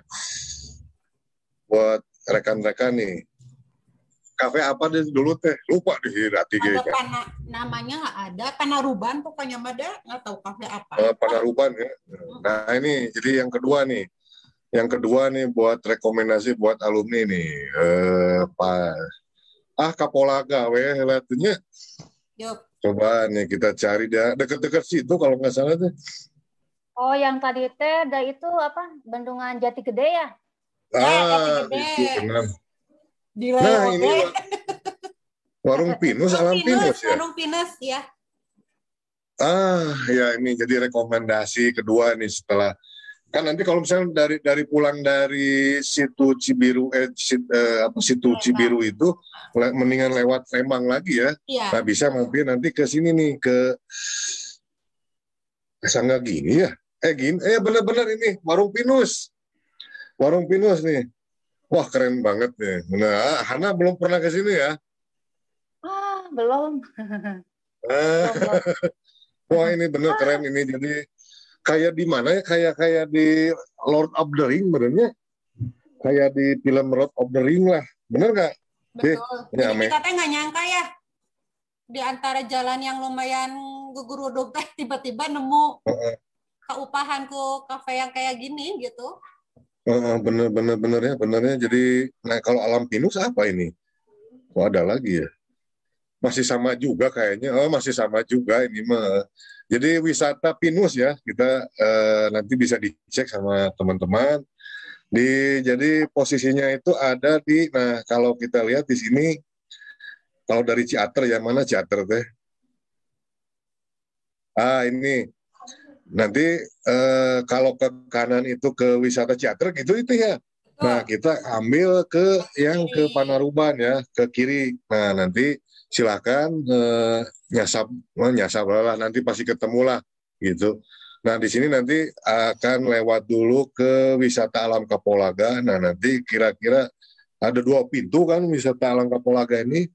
buat rekan-rekan nih. Kafe apa deh dulu teh? Lupa deh hati Ada pana, namanya nggak ada, Panaruban pokoknya ada nggak tahu kafe apa. Uh, Panaruban ya. Nah ini jadi yang kedua nih yang kedua nih buat rekomendasi buat alumni nih, eh, Pak ah Kapolaga, weh lihatnya. Coba nih kita cari dia dekat-dekat situ kalau nggak salah tuh. Oh, yang tadi teh ada itu apa? Bendungan Jati Gede ya? Ah, ya, Jati Gede. itu benar. Di nah, ini warung Pinus, alam Pinus, ya. Warung Pinus ya. Ah, ya ini jadi rekomendasi kedua nih setelah kan nanti kalau misalnya dari dari pulang dari situ Cibiru eh, sit, eh apa situ Cibiru itu le, mendingan lewat Lembang lagi ya. ya. Nah bisa mampir nanti ke sini nih ke Sangga gini ya. Eh gini, eh benar-benar ini warung Pinus. Warung Pinus nih. Wah keren banget nih. Nah, Hana belum pernah ke sini ya? Ah, belum. Wah ini bener keren ini jadi kayak di mana ya kayak kayak di Lord of the Ring benernya kayak di film Lord of the Ring lah bener nggak betul ya, Jadi kita teh nggak nyangka ya di antara jalan yang lumayan guguruduk teh tiba-tiba nemu uh -uh. keupahan ku kafe yang kayak gini gitu bener bener benernya benernya jadi nah kalau alam pinus apa ini? Kok ada lagi ya? Masih sama juga kayaknya. Oh masih sama juga ini mah. Jadi wisata pinus ya kita uh, nanti bisa dicek sama teman-teman. Di jadi posisinya itu ada di nah kalau kita lihat di sini kalau dari Ciater yang mana Ciater teh? Ah ini nanti uh, kalau ke kanan itu ke wisata Ciater gitu itu ya. Nah kita ambil ke yang ke Panaruban ya ke kiri. Nah nanti silakan uh, nyasap oh, nyasap lah nanti pasti ketemu lah gitu. Nah di sini nanti akan lewat dulu ke wisata alam Kapolaga. Nah nanti kira-kira ada dua pintu kan wisata alam Kapolaga ini.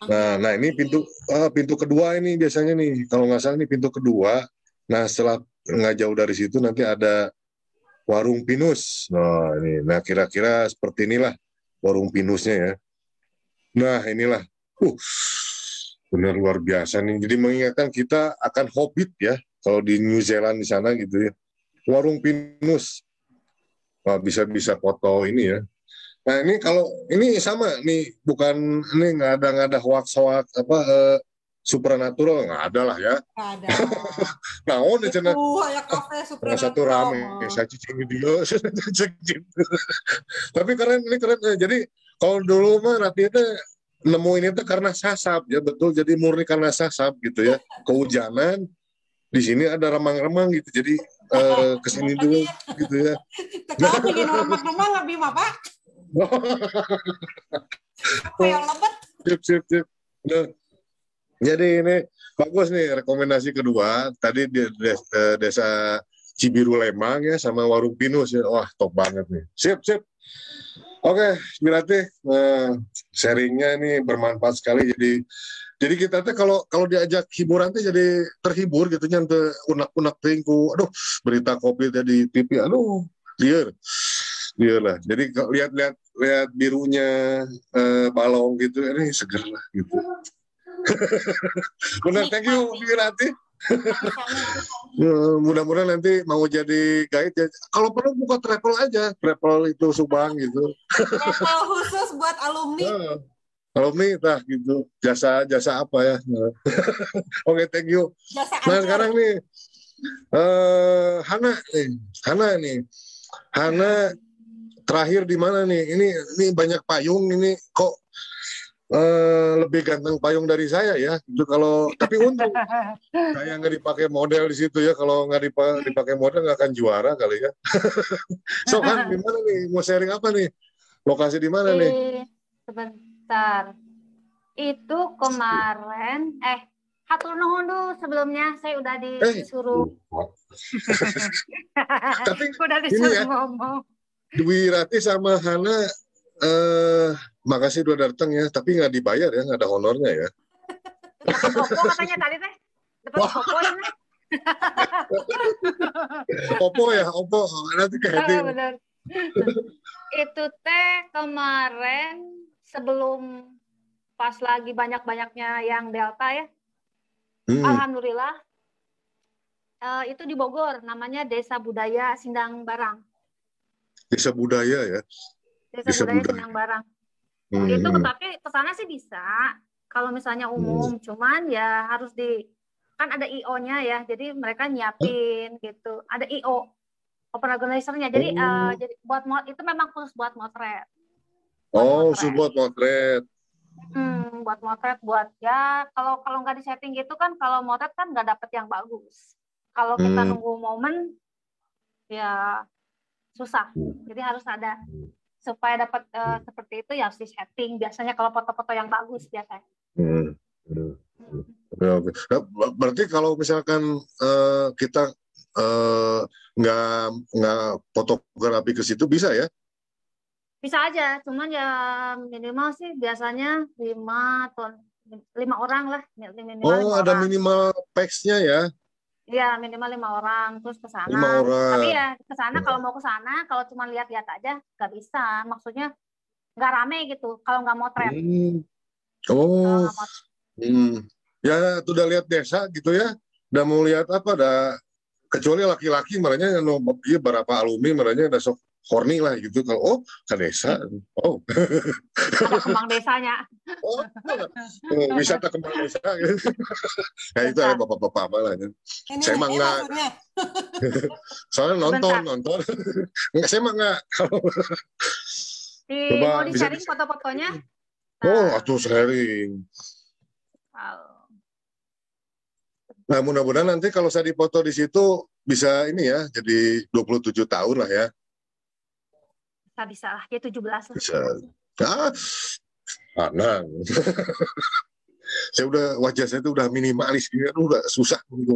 Nah, nah ini pintu uh, pintu kedua ini biasanya nih kalau nggak salah ini pintu kedua. Nah setelah nggak jauh dari situ nanti ada warung pinus. Nah ini, nah kira-kira seperti inilah warung pinusnya ya. Nah inilah, uh, benar luar biasa nih. Jadi mengingatkan kita akan hobbit ya, kalau di New Zealand di sana gitu ya. Warung pinus, Wah, bisa bisa foto ini ya. Nah ini kalau ini sama nih, bukan ini nggak ada nggak ada hoax hoax apa uh, supernatural nggak ada lah ya. ada. nah, oh nih cina. kafe supernatural. satu rame, saya cicing video, Tapi keren ini keren. Jadi kalau dulu mah Ratita nemu ini tuh karena sasap ya betul. Jadi murni karena sasap gitu ya. Kehujanan di sini ada remang-remang gitu. Jadi uh, ke sini dulu gitu ya. Kalau bikin remang-remang nggak bima pak. Apa yang lebet? Sip, sip, sip. Nah, jadi ini bagus nih rekomendasi kedua. Tadi di eh, desa Cibiru Lembang ya sama Warung Pinus ya. Wah top banget nih. Sip sip. Oke, berarti uh, sharingnya ini bermanfaat sekali. Jadi jadi kita tuh kalau kalau diajak hiburan tuh jadi terhibur gitu nyante unak-unak tingku. Aduh, berita kopi tadi TV. Aduh, liar. Liar lah. Jadi lihat-lihat lihat birunya uh, balong gitu ini seger lah gitu. Benar, thank you Wirati. Ya, mudah-mudahan nanti mau jadi guide ya. Kalau perlu buka travel aja, travel itu Subang gitu. Travel khusus buat alumni. Nah, alumni tah gitu. Jasa jasa apa ya? Oke, okay, thank you. Jasa nah, sekarang nih uh, Hana nih, Hana nih. Hana terakhir di mana nih? Ini ini banyak payung ini kok uh, lebih ganteng payung dari saya ya. Itu kalau tapi untung saya nggak dipakai model di situ ya. Kalau nggak dipakai model nggak akan juara kali ya. so kan gimana nih? Mau sharing apa nih? Lokasi di mana nih? Sebentar. Itu kemarin eh Hatur nuhun dulu sebelumnya saya udah eh, disuruh. Eh, tapi udah disuruh ya, ngomong. Dwi Rati sama Hana eh makasih udah datang ya, tapi nggak dibayar ya, nggak ada honornya ya. Popo katanya tadi teh. Dapat popo ya. Opo ya, Opo. Nanti ke oh, benar. Itu teh kemarin sebelum pas lagi banyak-banyaknya yang Delta ya. Hmm. Alhamdulillah. Uh, itu di Bogor, namanya Desa Budaya Sindang Barang. Desa Budaya ya? Desa, Budaya, Sindang Barang. Hmm. Itu tapi ke sana sih bisa. Kalau misalnya hmm. umum, hmm. cuman ya harus di kan ada IO-nya ya. Jadi mereka nyiapin huh? gitu. Ada IO open organizer-nya. Jadi oh. uh, jadi buat mod itu memang khusus buat motret. Oh, khusus buat motret. Hmm, buat motret buat ya kalau kalau nggak disetting gitu kan kalau motret kan nggak dapet yang bagus. Kalau kita hmm. nunggu momen ya susah. Hmm. Jadi harus ada supaya dapat uh, seperti itu ya harus di setting biasanya kalau foto-foto yang bagus biasanya. Hmm. Oke. Nah, berarti kalau misalkan uh, kita nggak uh, nggak fotografi ke situ bisa ya? Bisa aja, cuman ya minimal sih biasanya lima ton lima orang lah minimal. Oh, ada orang. minimal packsnya ya? Iya minimal lima orang terus ke sana. Lima orang. Tapi ya ke sana kalau mau ke sana kalau cuma lihat-lihat aja nggak bisa. Maksudnya nggak rame gitu kalau nggak mau tren. Hmm. Oh. Hmm. Ya udah lihat desa gitu ya. Udah mau lihat apa? Udah kecuali laki-laki merenya no iya berapa alumni merenya ada sok horny lah gitu. Kalau oh ke desa. Oh. Ada kembang desanya. Oh, oh wisata kembang desa. Gitu. nah itu ada bapak-bapak apa lah kan saya mah enggak soalnya nonton Bentar. nonton. Enggak saya mah enggak di Coba, mau di sharing foto-fotonya? Oh atuh sharing. Nah, mudah-mudahan nanti kalau saya dipoto di situ bisa ini ya, jadi 27 tahun lah ya bisa bisa lah. Dia 17 lah. Bisa. Ah anak saya udah wajah saya itu udah minimalis. Gitu udah susah gitu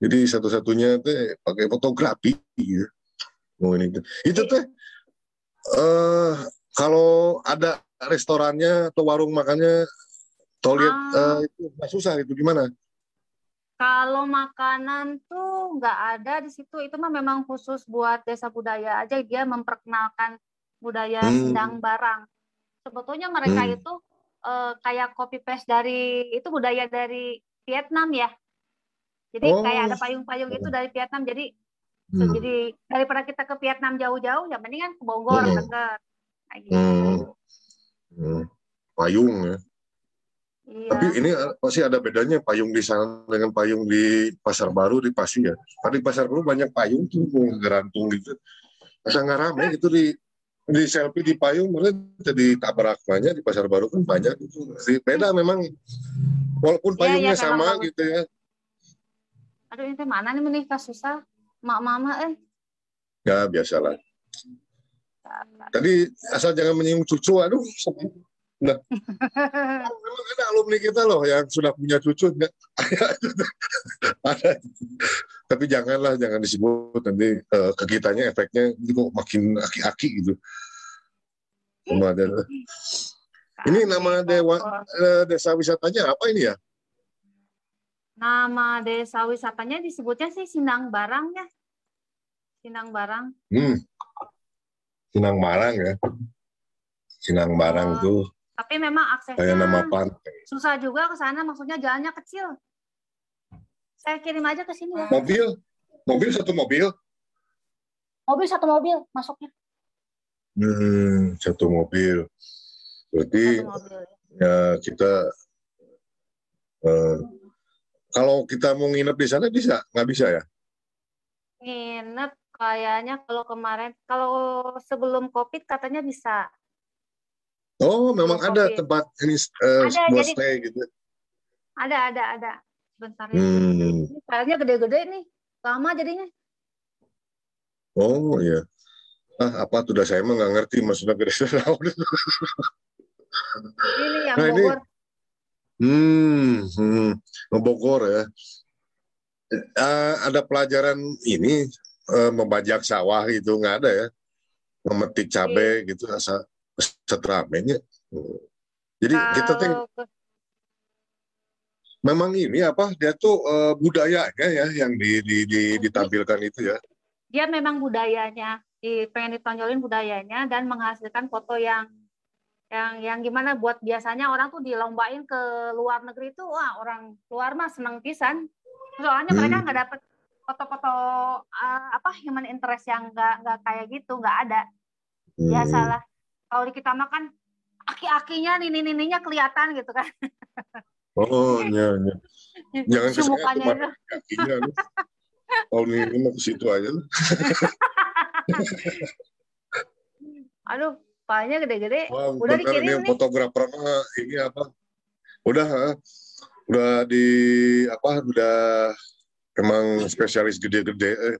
jadi satu-satunya teh pakai fotografi gitu. Oh ini itu teh uh, kalau ada restorannya atau warung makannya toilet uh, itu nggak susah itu gimana? Kalau makanan tuh nggak ada di situ. Itu mah memang khusus buat desa budaya aja. Dia memperkenalkan budaya hmm. Sindang Barang. sebetulnya mereka hmm. itu uh, kayak copy paste dari itu budaya dari Vietnam ya. Jadi oh. kayak ada payung-payung itu dari Vietnam. Jadi hmm. jadi daripada kita ke Vietnam jauh-jauh, ya mendingan ke Bogor hmm. dekat. gitu. Hmm. Hmm. Payung ya. Iya. Tapi ini eh, pasti ada bedanya payung di sana dengan payung di Pasar Baru di Pasi ya. Karena di Pasar Baru banyak payung tuh gerantung gitu. Masa nggak rame gitu di di selfie di payung mulai jadi tabrak banyak di pasar baru kan banyak itu. Beda memang. Walaupun iya, payungnya ya, ya, sama bagus. gitu ya. Aduh ini mana nih menikah susah. Mak mama eh. Ya biasalah. Tadi asal jangan menyinggung cucu aduh Nah, memang ada alumni kita loh yang sudah punya cucu ada. Tapi janganlah jangan disebut nanti uh, ke kitanya efeknya ini kok makin aki-aki gitu. ada. Ini nama dewa uh, desa wisatanya apa ini ya? Nama desa wisatanya disebutnya sih Sinang Barang ya. Sinang Barang. Hmm. Sinang Barang ya. Sinang Barang uh, tuh tapi memang aksesnya Kayak nama pantai. susah juga ke sana, maksudnya jalannya kecil. Saya kirim aja ke sini ya. Mobil? Mobil satu mobil? Mobil satu mobil masuknya. Hmm, satu mobil. Berarti satu mobil. ya kita uh, kalau kita mau nginep di sana bisa? Nggak bisa ya? Nginep kayaknya kalau kemarin, kalau sebelum COVID katanya bisa. Oh, memang ada tempat ini uh, ada, buat jadi, stay gitu. Ada, ada, ada. Sebentar ya. Hmm. Ini gede-gede nih. Lama jadinya. Oh, iya. Ah, apa tuh saya emang nggak ngerti maksudnya gede Ini yang nah, Bogor. Ini, hmm, hmm, Bogor ya. Uh, ada pelajaran ini uh, membajak sawah itu nggak ada ya, memetik cabai iya. gitu asal seteramenya. Jadi Kalau... kita tuh memang ini apa dia tuh uh, budayanya ya yang di, di, di, ditampilkan itu ya. Dia memang budayanya, di, pengen ditonjolin budayanya dan menghasilkan foto yang yang yang gimana buat biasanya orang tuh dilombain ke luar negeri itu wah orang luar mah seneng pisan soalnya hmm. mereka nggak dapet foto-foto uh, apa human interest yang nggak nggak kayak gitu nggak ada hmm. biasalah kalau di kita makan aki-akinya nini-nininya kelihatan gitu kan oh iya iya. Jangan ke sana kakinya kalau ini mau ke situ aja aduh palanya gede-gede. Udah dikirim nih. fotografer ini apa? Udah udah di apa udah emang spesialis gede-gede eh.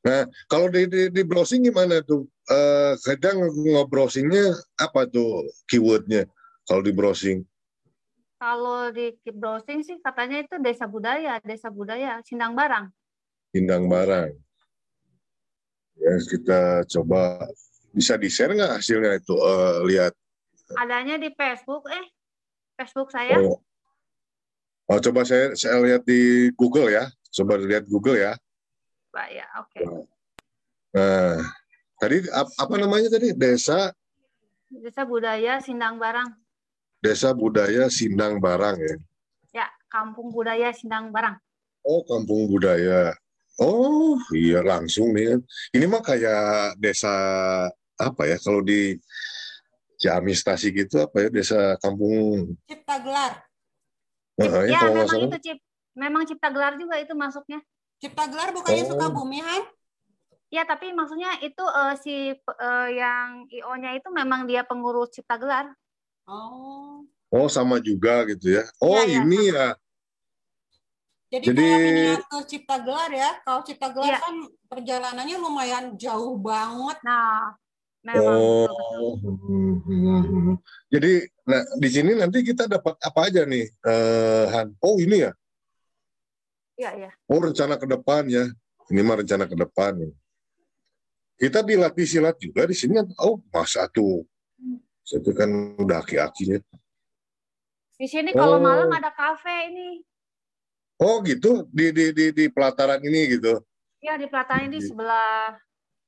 Nah, kalau di, di, di browsing gimana tuh? Uh, kadang nge-browsingnya apa tuh keywordnya kalau di browsing? Kalau di browsing sih katanya itu desa budaya, desa budaya, Sindang Barang. Sindang Barang. Ya, kita coba bisa di-share nggak hasilnya itu? Uh, lihat. Adanya di Facebook, eh, Facebook saya. Oh. oh, coba saya saya lihat di Google ya. Coba lihat Google ya. Pak ya. Oke. Okay. Nah, tadi apa namanya tadi? Desa Desa Budaya Sindang Barang. Desa Budaya Sindang Barang ya. Ya, Kampung Budaya Sindang Barang. Oh, Kampung Budaya. Oh, iya langsung nih. Ini mah kayak desa apa ya kalau di Ciamis Stasi gitu apa ya desa kampung Cipta Gelar. Nah, ya, ya memang itu Cip, memang Cipta Gelar juga itu masuknya. Cipta Gelar bukannya oh. Sukabumi, Han? Ya, tapi maksudnya itu uh, si uh, yang IO-nya itu memang dia pengurus Cipta Gelar. Oh. Oh, sama juga gitu ya. Oh, ya, ini ya. Jadi, Jadi miniatur Cipta Gelar ya. Kalau Cipta Gelar ya. kan perjalanannya lumayan jauh banget. Nah, memang oh. Jadi nah di sini nanti kita dapat apa aja nih, uh, Han? Oh, ini ya. Iya, iya. Oh, rencana ke depan ya. Ini mah rencana ke depan. Kita dilatih silat juga di sini. Oh, masa tuh. Itu kan udah aki-akinya. Di sini kalau oh. malam ada kafe ini. Oh, gitu. Di di di di pelataran ini gitu. Iya, di pelataran ini di sebelah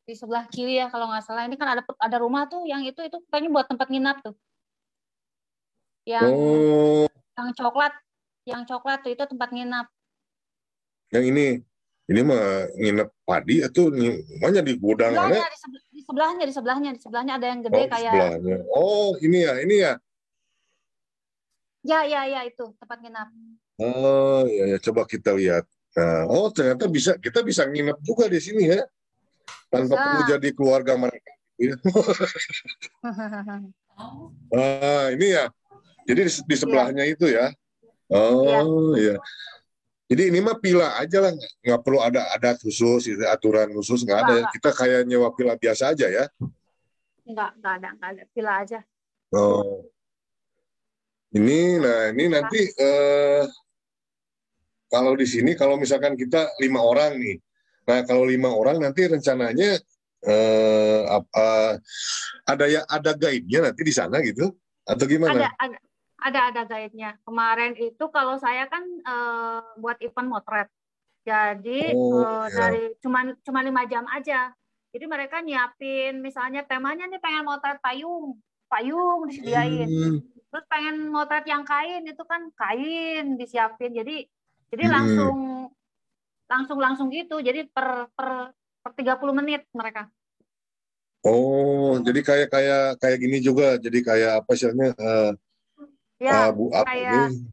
di sebelah kiri ya kalau nggak salah. Ini kan ada ada rumah tuh yang itu itu kayaknya buat tempat nginap tuh. Yang oh. yang coklat, yang coklat tuh itu tempat nginap. Yang ini, ini mah nginep padi atau mana di gudang sebelahnya, di, sebelahnya, di sebelahnya, di sebelahnya ada yang gede oh, kayak. Sebelahnya. Oh, ini ya, ini ya. Ya, ya, ya itu tempat nginap. Oh, ya, ya coba kita lihat. Nah, oh ternyata bisa kita bisa nginep juga di sini ya, tanpa bisa. perlu jadi keluarga mereka. Ah, ini ya. Jadi di, di sebelahnya ya. itu ya. Oh, iya. Ya. Jadi ini mah pila aja lah, nggak perlu ada adat khusus, aturan khusus nggak ada. Kita kayak nyewa pila biasa aja ya. Nggak, nggak ada, nggak ada pila aja. Oh, ini, nah ini nanti eh, kalau di sini kalau misalkan kita lima orang nih, nah kalau lima orang nanti rencananya eh, apa, ada ya ada guide-nya nanti di sana gitu atau gimana? Ada, ada ada ada guide-nya. Kemarin itu kalau saya kan uh, buat event motret. Jadi oh, uh, ya. dari cuma cuma lima jam aja. Jadi mereka nyiapin misalnya temanya nih pengen motret payung, payung disediain. Hmm. Terus pengen motret yang kain itu kan kain disiapin. Jadi jadi hmm. langsung langsung langsung gitu. Jadi per per per 30 menit mereka. Oh, jadi kayak kayak kayak gini juga. Jadi kayak apa sih uh, Ya, uh, bu, apa kayak, ini?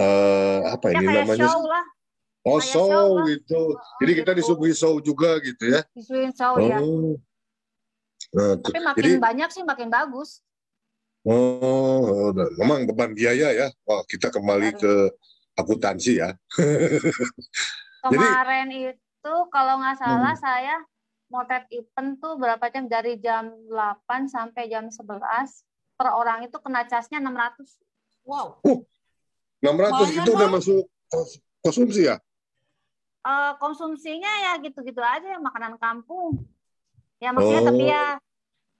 Uh, apa ya, ini kayak namanya? Show lah. Oh, kayak show, show gitu. Oh, Jadi gitu. kita disuguhi show juga gitu ya? Disuguhi show ya. oh. ya. Nah, Tapi makin jadi, banyak sih makin bagus. Oh, memang beban biaya ya. Wah, kita kembali Baru. ke akuntansi ya. Kemarin jadi, itu kalau nggak salah hmm. saya motret event tuh berapa jam dari jam 8 sampai jam 11 per orang itu kena casnya 600. Wow. Uh, 600 itu udah masuk konsumsi ya? Uh, konsumsinya ya gitu-gitu aja makanan kampung. Ya maksudnya oh. tapi ya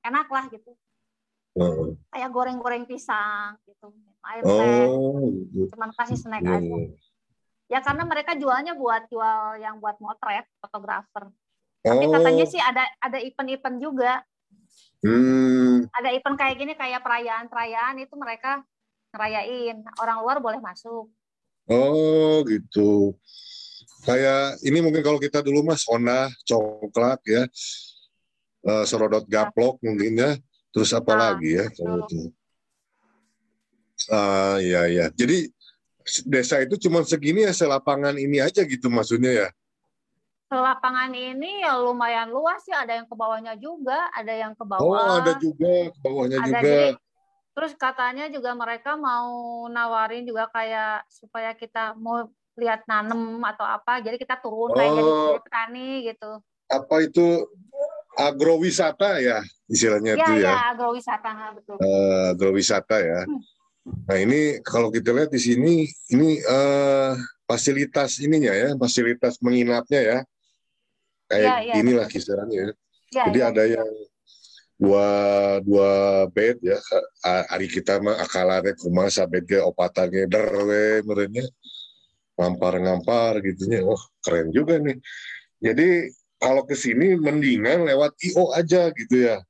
enak lah gitu. Uh. Kayak goreng-goreng pisang gitu. Air teh. Oh. Gitu. Cuman kasih snack yeah. aja. Ya karena mereka jualnya buat jual yang buat motret, fotografer. Tapi oh. katanya sih ada ada event-event juga. Hmm. Ada event kayak gini kayak perayaan-perayaan itu mereka ngerayain. Orang luar boleh masuk. Oh, gitu. Kayak ini mungkin kalau kita dulu mas Honda, coklat ya. Uh, serodot iya. gaplok ya. mungkin ya. Terus apa nah, lagi ya kalau itu. Ah, iya iya. Jadi desa itu cuma segini ya selapangan ini aja gitu maksudnya ya lapangan ini ya lumayan luas sih, ada yang ke bawahnya juga, ada yang ke bawah. Oh, ada juga ke bawahnya ada juga. Jadi, terus katanya juga mereka mau nawarin juga kayak supaya kita mau lihat nanem atau apa, jadi kita turun oh, kayak jadi oh. petani gitu. Apa itu agrowisata ya istilahnya ya, itu ya? Ya, agrowisata betul. Uh, agrowisata ya. Hmm. Nah ini kalau kita lihat di sini ini uh, fasilitas ininya ya, fasilitas menginapnya ya kayak ya, ya, inilah kisarannya. Ya, Jadi ya. ada yang dua dua bed ya hari kita mah akalannya kumasa bed ge opatannya derwe merenya. Ngampar ngampar gitunya oh keren juga nih. Jadi kalau ke sini mendingan lewat IO aja gitu ya.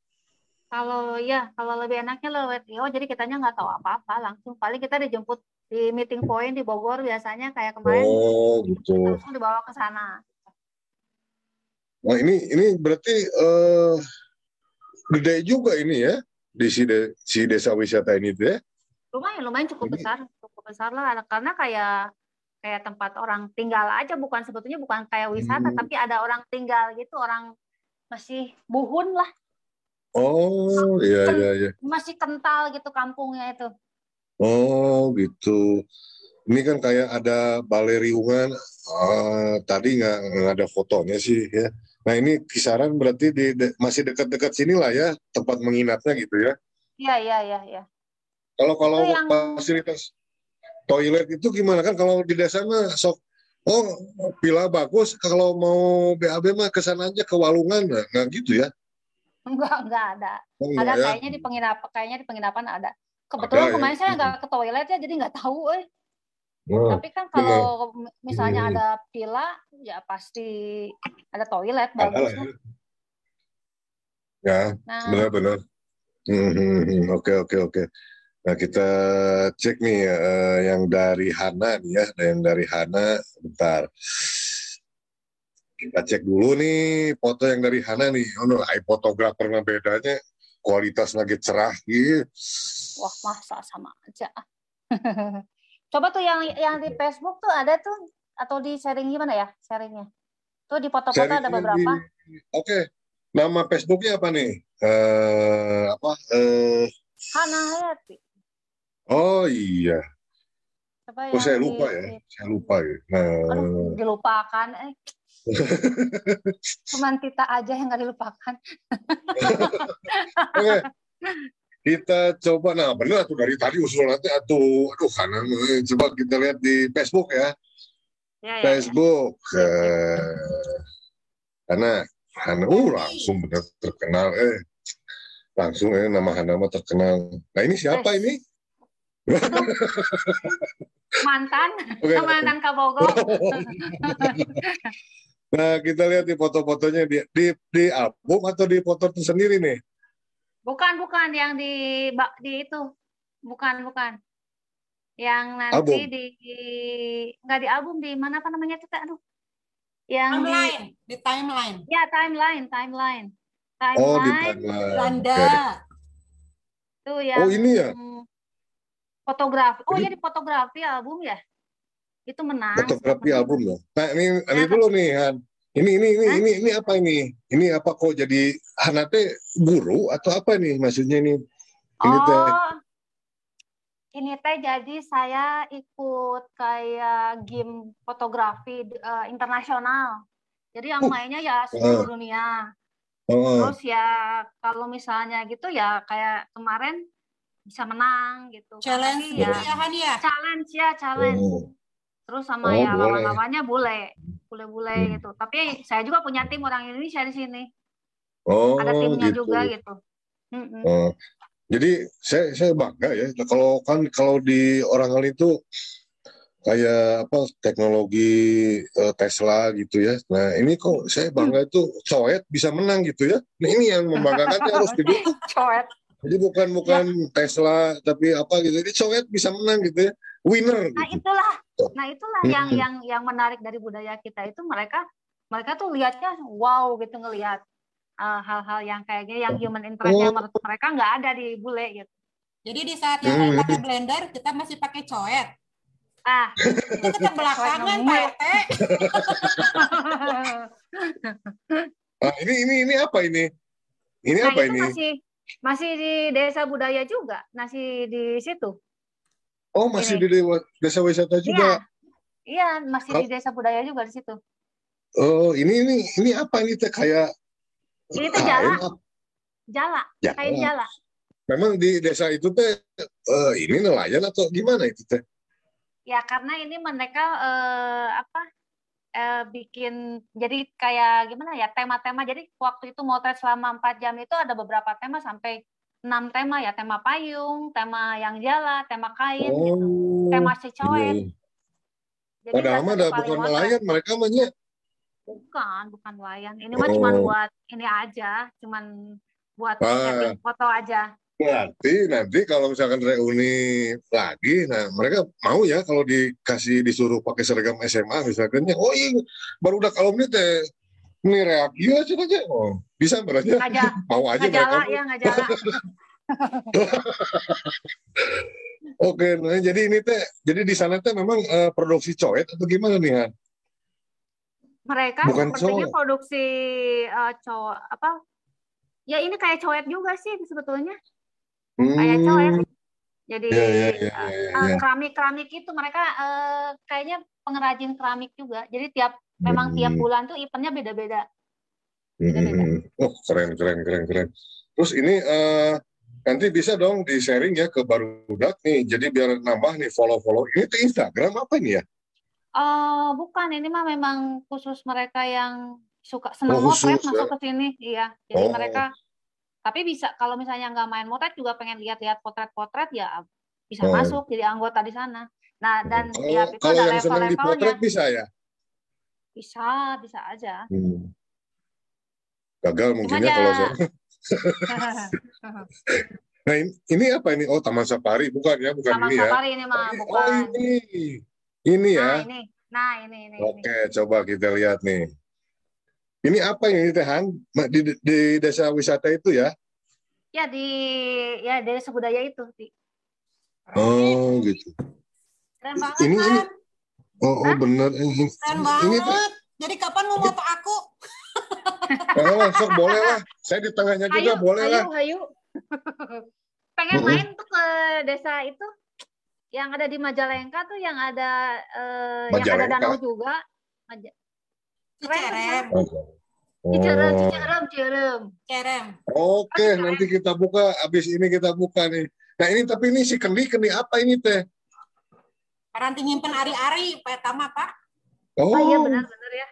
Kalau ya kalau lebih enaknya lewat IO jadi kitanya nggak tahu apa-apa langsung paling kita dijemput di meeting point di Bogor biasanya kayak kemarin. Oh gitu. langsung dibawa ke sana Nah ini ini berarti uh, gede juga ini ya di si, de, si desa wisata ini tuh ya? Lumayan, lumayan cukup ini. besar, cukup besar lah. Karena kayak kayak tempat orang tinggal aja, bukan sebetulnya bukan kayak wisata, hmm. tapi ada orang tinggal gitu, orang masih buhun lah. Oh iya iya iya. Masih kental gitu kampungnya itu. Oh gitu. Ini kan kayak ada balai riungan. Uh, tadi nggak ada fotonya sih ya. Nah ini kisaran berarti di, de, masih dekat-dekat sini lah ya tempat menginapnya gitu ya? Iya iya iya. Ya. Kalau kalau yang... fasilitas toilet itu gimana kan kalau di desa mah sok oh pila bagus kalau mau BAB mah ke sana aja ke Walungan nggak gitu ya? Enggak enggak ada. Oh, ada ya? kayaknya di penginapan kayaknya di penginapan ada. Kebetulan ada, ya? kemarin ya? saya nggak ke toilet ya jadi nggak tahu eh. Oh, Tapi kan kalau bener. misalnya hmm. ada villa, ya pasti ada toilet bagus. Ya. ya, nah. benar-benar. Hmm, hmm, hmm, oke, oke, oke. Nah kita cek nih uh, yang dari Hana nih ya, yang dari Hana, bentar. Kita cek dulu nih foto yang dari Hana nih. Oh no, fotografer bedanya kualitas lagi cerah gitu. Wah masa sama aja. Coba tuh yang yang di Facebook tuh ada tuh atau di sharing gimana ya sharingnya? Tuh di foto-foto ada beberapa. Oke, okay. nama Facebooknya apa nih? Uh, apa? Uh, Hana Hayati. Oh iya. Coba oh saya lupa di, ya, saya lupa ya. Nah. Aduh, dilupakan. Eh. Cuman kita aja yang nggak dilupakan. Oke. Kita coba, nah benar tuh dari tadi usul nanti aduh, aduh kanan, coba kita lihat di Facebook ya. ya, ya Facebook, ya. Uh, karena Hana, uh, langsung benar terkenal, eh langsung eh nama Hana mah terkenal. Nah ini siapa eh. ini? mantan, okay. mantan Kabogo. nah kita lihat di foto-fotonya di, di di album atau di foto itu sendiri nih? Bukan, bukan yang di di itu. Bukan, bukan. Yang nanti album. di nggak di album di mana apa namanya kita aduh. Yang timeline, di, di timeline. Ya, timeline, timeline. Timeline. Oh, di timeline. Okay. Tuh yang Oh, ini ya. Fotografi. Oh, Jadi, ya di fotografi album ya? Itu menang. Fotografi album ya. Nah, ini ya, ini dulu nih, Han. Ini ini ini ini ini apa ini? Ini apa kok jadi Hanate guru atau apa nih maksudnya ini? Ini oh, teh. Ini teh jadi saya ikut kayak game fotografi uh, internasional. Jadi yang uh, mainnya ya seluruh uh, dunia. Uh, Terus ya kalau misalnya gitu ya kayak kemarin bisa menang gitu. Challenge ya, ya, Challenge ya, challenge. Uh terus sama oh, ya lawan-lawannya bule bule-bule hmm. gitu tapi saya juga punya tim orang Indonesia di sini oh, ada timnya gitu. juga gitu mm Oh. jadi saya saya bangga ya kalau kan kalau di orang lain itu kayak apa teknologi uh, Tesla gitu ya. Nah ini kok saya bangga itu coet bisa menang gitu ya. Nah ini yang membanggakan harus didukung. coet. Jadi bukan bukan ya. Tesla tapi apa gitu. Jadi coet bisa menang gitu ya winner. Nah gitu. itulah, nah itulah hmm. yang yang yang menarik dari budaya kita itu mereka mereka tuh lihatnya wow gitu ngelihat uh, hal-hal yang kayaknya yang human interest yang menurut mereka nggak ada di bule gitu. Jadi di saat yang hmm. pakai blender kita masih pakai coet. Ah, kita belakangan Pak ah, ini ini ini apa ini? Ini nah, apa ini? Masih masih di desa budaya juga, masih di situ. Oh, masih ini. di desa wisata juga. Iya, iya masih oh. di desa budaya juga di situ. Oh, ini ini ini apa ini teh kayak Ini teh jala. Jala, jala. kain jala. Memang di desa itu teh uh, ini nelayan atau gimana itu teh? Ya, karena ini mereka uh, apa? Uh, bikin jadi kayak gimana ya tema-tema jadi waktu itu motret selama empat jam itu ada beberapa tema sampai enam tema ya tema payung tema yang jala tema kain oh, gitu. tema si cowek iya. padahal mah ada bukan nelayan mereka mahnya bukan bukan nelayan ini oh. mah cuma buat ini aja cuman buat ah. foto aja Nanti nanti kalau misalkan reuni lagi, nah mereka mau ya kalau dikasih disuruh pakai seragam SMA misalkan ya, oh iya baru udah kalau ini teh ini reaksi aja aja, oh bisa berarti mau aja mereka. ya ngajala. Oke, nah jadi ini teh, jadi di sana teh memang uh, produksi coet atau gimana nih Han? Mereka Bukan sepertinya coet. produksi uh, cowok apa? Ya ini kayak coet juga sih sebetulnya. Hmm. Kayak coet. Jadi ya, ya, ya, ya, ya. Uh, keramik-keramik itu mereka uh, kayaknya pengrajin keramik juga. Jadi tiap hmm. memang tiap bulan tuh eventnya beda-beda. Hmm. Oh keren keren keren keren. Terus ini uh, nanti bisa dong di sharing ya ke barudak nih. Jadi biar nambah nih follow follow. Ini ke Instagram apa ini ya? Uh, bukan ini mah memang khusus mereka yang suka senang oh, motret ya? masuk ke sini. Iya. Jadi oh. mereka tapi bisa kalau misalnya nggak main motret juga pengen lihat-lihat potret-potret ya bisa oh. masuk jadi anggota di sana. Nah dan kalau, ya itu kalau ada level-levelnya. bisa ya? Bisa, bisa aja. Hmm. Gagal mungkinnya kalau saya. Nah ini, ini apa ini? Oh Taman Safari bukan ya? Bukan Taman ini ya? Safari ini mah oh, bukan. Oh ini, ini ya? Nah ini, nah ini, ini. Oke, ini. coba kita lihat nih. Ini apa ini Teh Han? Di, di desa wisata itu ya? Ya di ya desa budaya itu. Di. Oh gitu. Keren banget. Ini ini. Oh, oh benar ini. Keren banget. Ini, Jadi kapan mau foto aku? Oh, sok boleh lah. Saya di tengahnya juga boleh ayo, lah. Ayo, Pengen main tuh ke desa itu yang ada di Majalengka tuh yang ada eh, yang ada danau juga. Maja Cicerem. Oh. Cicerem, Cicerem, Cicerem. Cicerem. Oke, nanti kita buka. Abis ini kita buka nih. Nah ini tapi ini si kendi kendi apa ini teh? Karanti nyimpen ari-ari, pertama pak. Oh, oh iya benar-benar ya.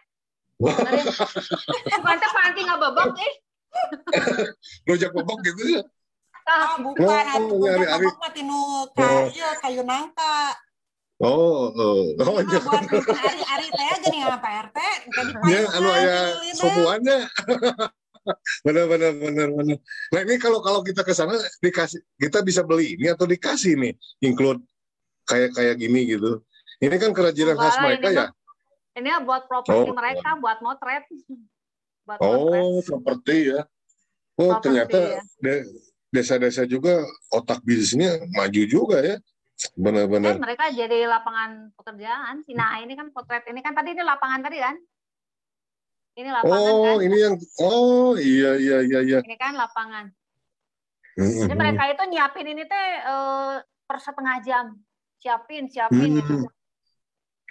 Teh panti nggak bebek eh. Rojak bebek gitu ya. Ah, bukan. Oh, oh ari ari. Mati nu kayu, kayu nangka. Oh, oh, oh, iya. Buat hari-hari teh aja nih apa RT. Ya, anu aya semuanya. benar, benar, benar, benar. Nah ini kalau kalau kita ke sana dikasih, kita bisa beli ini atau dikasih nih, include kayak kayak gini gitu. Ini kan kerajinan khas mereka ya. Ini buat properti oh. mereka, buat motret. Buat oh, seperti ya. Oh, property, ternyata ya. desa-desa juga otak bisnisnya maju juga ya. Benar-benar. Eh, mereka jadi lapangan pekerjaan. Nah, ini kan potret ini kan tadi ini lapangan tadi kan? Ini lapangan oh, kan? ini yang oh iya iya iya iya. Ini kan lapangan. Jadi mereka itu nyiapin ini teh uh, per setengah jam. Siapin, siapin gitu.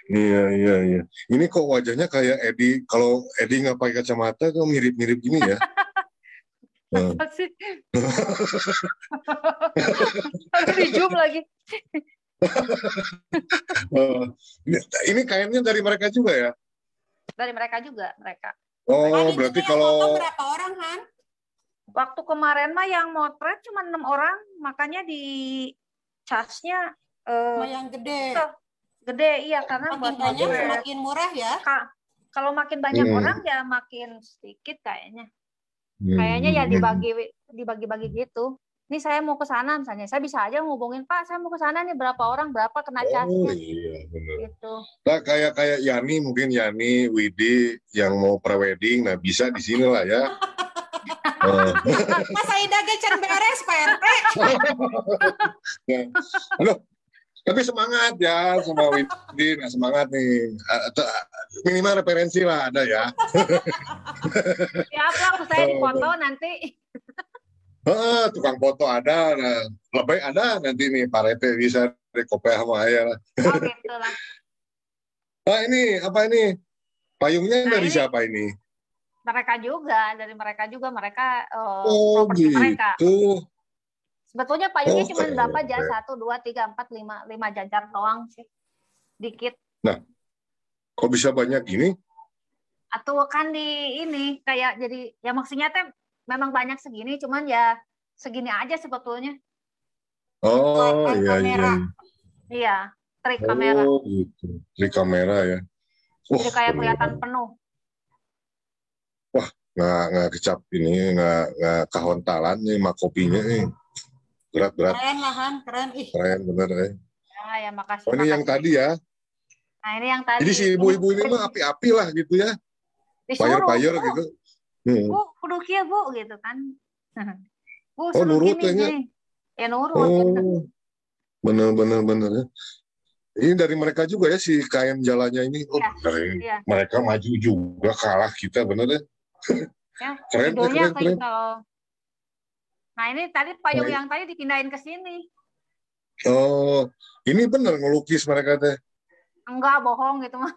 Iya iya iya. Ini kok wajahnya kayak Edi. Kalau Edi nggak pakai kacamata kok mirip-mirip gini ya. Apa sih? di zoom lagi. uh, ini, kainnya dari mereka juga ya? Dari mereka juga, mereka. Oh, mereka berarti kalau berapa orang, Han? Waktu kemarin mah yang motret cuma enam orang, makanya di casnya uh, yang gede. Gede, iya karena makin buat banyak motret. makin murah ya. Ka kalau makin banyak hmm. orang ya makin sedikit kayaknya. Hmm. Kayaknya ya dibagi dibagi-bagi gitu. Ini saya mau ke sana misalnya, saya bisa aja ngubungin Pak, saya mau ke sana nih berapa orang, berapa kena casnya. Oh iya benar. Gitu. Nah kayak kayak Yani mungkin Yani, Widi yang mau prewedding, nah bisa di sini lah ya. Mas Aida gecer beres Pak RT. Halo, tapi semangat ya sama Widi, nah, semangat nih. Minimal referensi lah ada ya. Siap lah, saya dipoto nanti. Ah, tukang foto ada, nah, lebih ada nanti nih Pak Rete bisa kopi sama ayah lah. Oh gitu lah. ah ini apa ini? Payungnya nah, dari ini, siapa ini? Mereka juga, dari mereka juga mereka uh, oh, properti gitu. mereka. Sebetulnya payungnya oh, cuma berapa aja? Satu, dua, tiga, empat, lima, lima jajar doang sih, dikit. Nah, kok bisa banyak gini? Atau kan di ini kayak jadi ya maksudnya teh memang banyak segini, cuman ya segini aja sebetulnya. Oh iya iya. Iya, trik oh, kamera. Oh gitu, trik kamera ya. Wah, Jadi kayak kelihatan penuh. Wah, nggak nggak kecap ini, nggak nggak kahontalan nih, mak kopinya nih. Berat berat. Keren lahan, keren. Ih. Keren bener ya. Ya, ya makasih. Oh ini makasih. yang tadi ya. Nah ini yang tadi. Jadi si ibu-ibu ini mah api-api lah gitu ya. Payer-payer gitu. Hmm. Bu, kudu kia bu gitu kan. bu, oh nurut kayaknya. Ya nurut. Oh, gitu. bener bener bener ya. Ini dari mereka juga ya si kain jalannya ini. Oh, ya, dari ya. mereka maju juga kalah kita bener ya. ya keren, keren, keren, keren. Kalau... Nah ini tadi payung yang tadi dipindahin ke sini. Oh, ini bener ngelukis mereka teh. Enggak bohong gitu mah.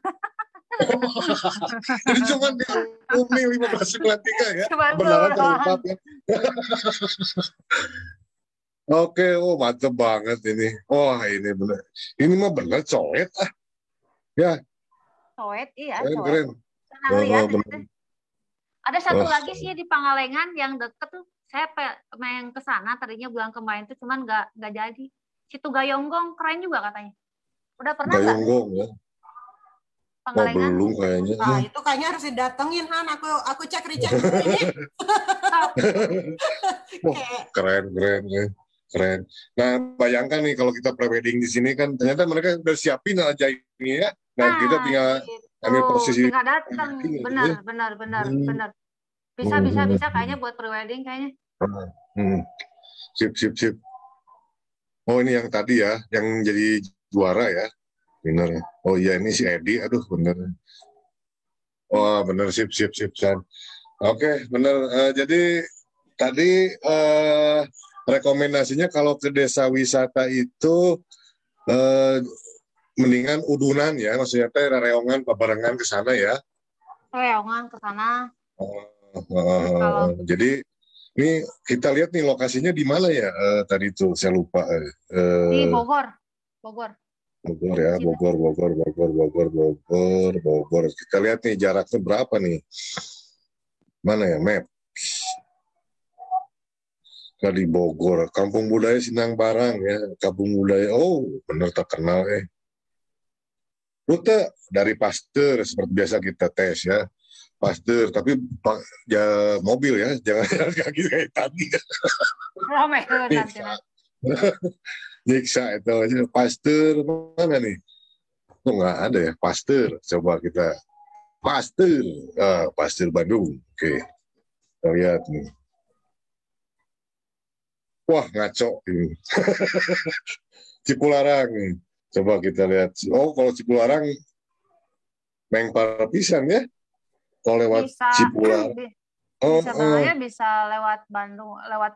Jadi cuma di Umi 15 bulan tiga ya. Beneran terlipat ya. Oke, oh mantep banget ini. Wah ini bener. Ini mah bener coet ah. Ya. Coet iya. Keren, keren. Oh, lihat, bener. Ada satu oh. lagi sih di Pangalengan yang deket tuh. Saya main ke sana tadinya bulan kemarin tuh cuman nggak nggak jadi. Situ Gayonggong keren juga katanya. Udah pernah nggak? Gayonggong ya. Oh, belum kayaknya. Nah, itu kayaknya harus didatengin, Han. Aku aku cek recek oh, keren, keren, keren. keren. Nah, bayangkan nih kalau kita prewedding di sini kan ternyata mereka udah siapin aja ini ya. Nah, nah kita tinggal gitu. ambil posisi. Tinggal datang, benar, ya. benar, benar, hmm. benar. Bisa, hmm. bisa, bisa kayaknya buat prewedding kayaknya. Hmm. Sip, sip, sip. Oh ini yang tadi ya, yang jadi juara ya, benar. Oh iya ini si Edi, aduh bener. Wah oh, bener sip, sip, sip, San. Oke, bener. Uh, jadi tadi uh, rekomendasinya kalau ke desa wisata itu eh, mendingan udunan ya, maksudnya teh reongan barengan ke sana ya. Reongan ke sana. Oh, uh, jadi ini kita lihat nih lokasinya di mana ya uh, tadi itu saya lupa. Uh, di Bogor. Bogor. Bogor ya, Bogor, Bogor, Bogor, Bogor, Bogor, Bogor. Kita lihat nih jaraknya berapa nih. Mana ya map? di Bogor, Kampung Budaya Sinang Barang ya, Kampung Budaya, oh benar terkenal eh. Rute dari Pasteur seperti biasa kita tes ya, Pasteur, tapi ya mobil ya, jangan jalan kaki kayak tadi. Ramai nanti. Nyiksa itu, Pasteur mana nih? Oh nggak ada ya, Pasteur. Coba kita Pasteur, ah, Pasteur Bandung. Oke, kita lihat nih wah ngaco ini. Cipularang nih. Coba kita lihat. Oh, kalau Cipularang mengpar pisan ya. Kalau lewat bisa, Cipularang. Oh, bisa oh. bisa lewat Bandung, lewat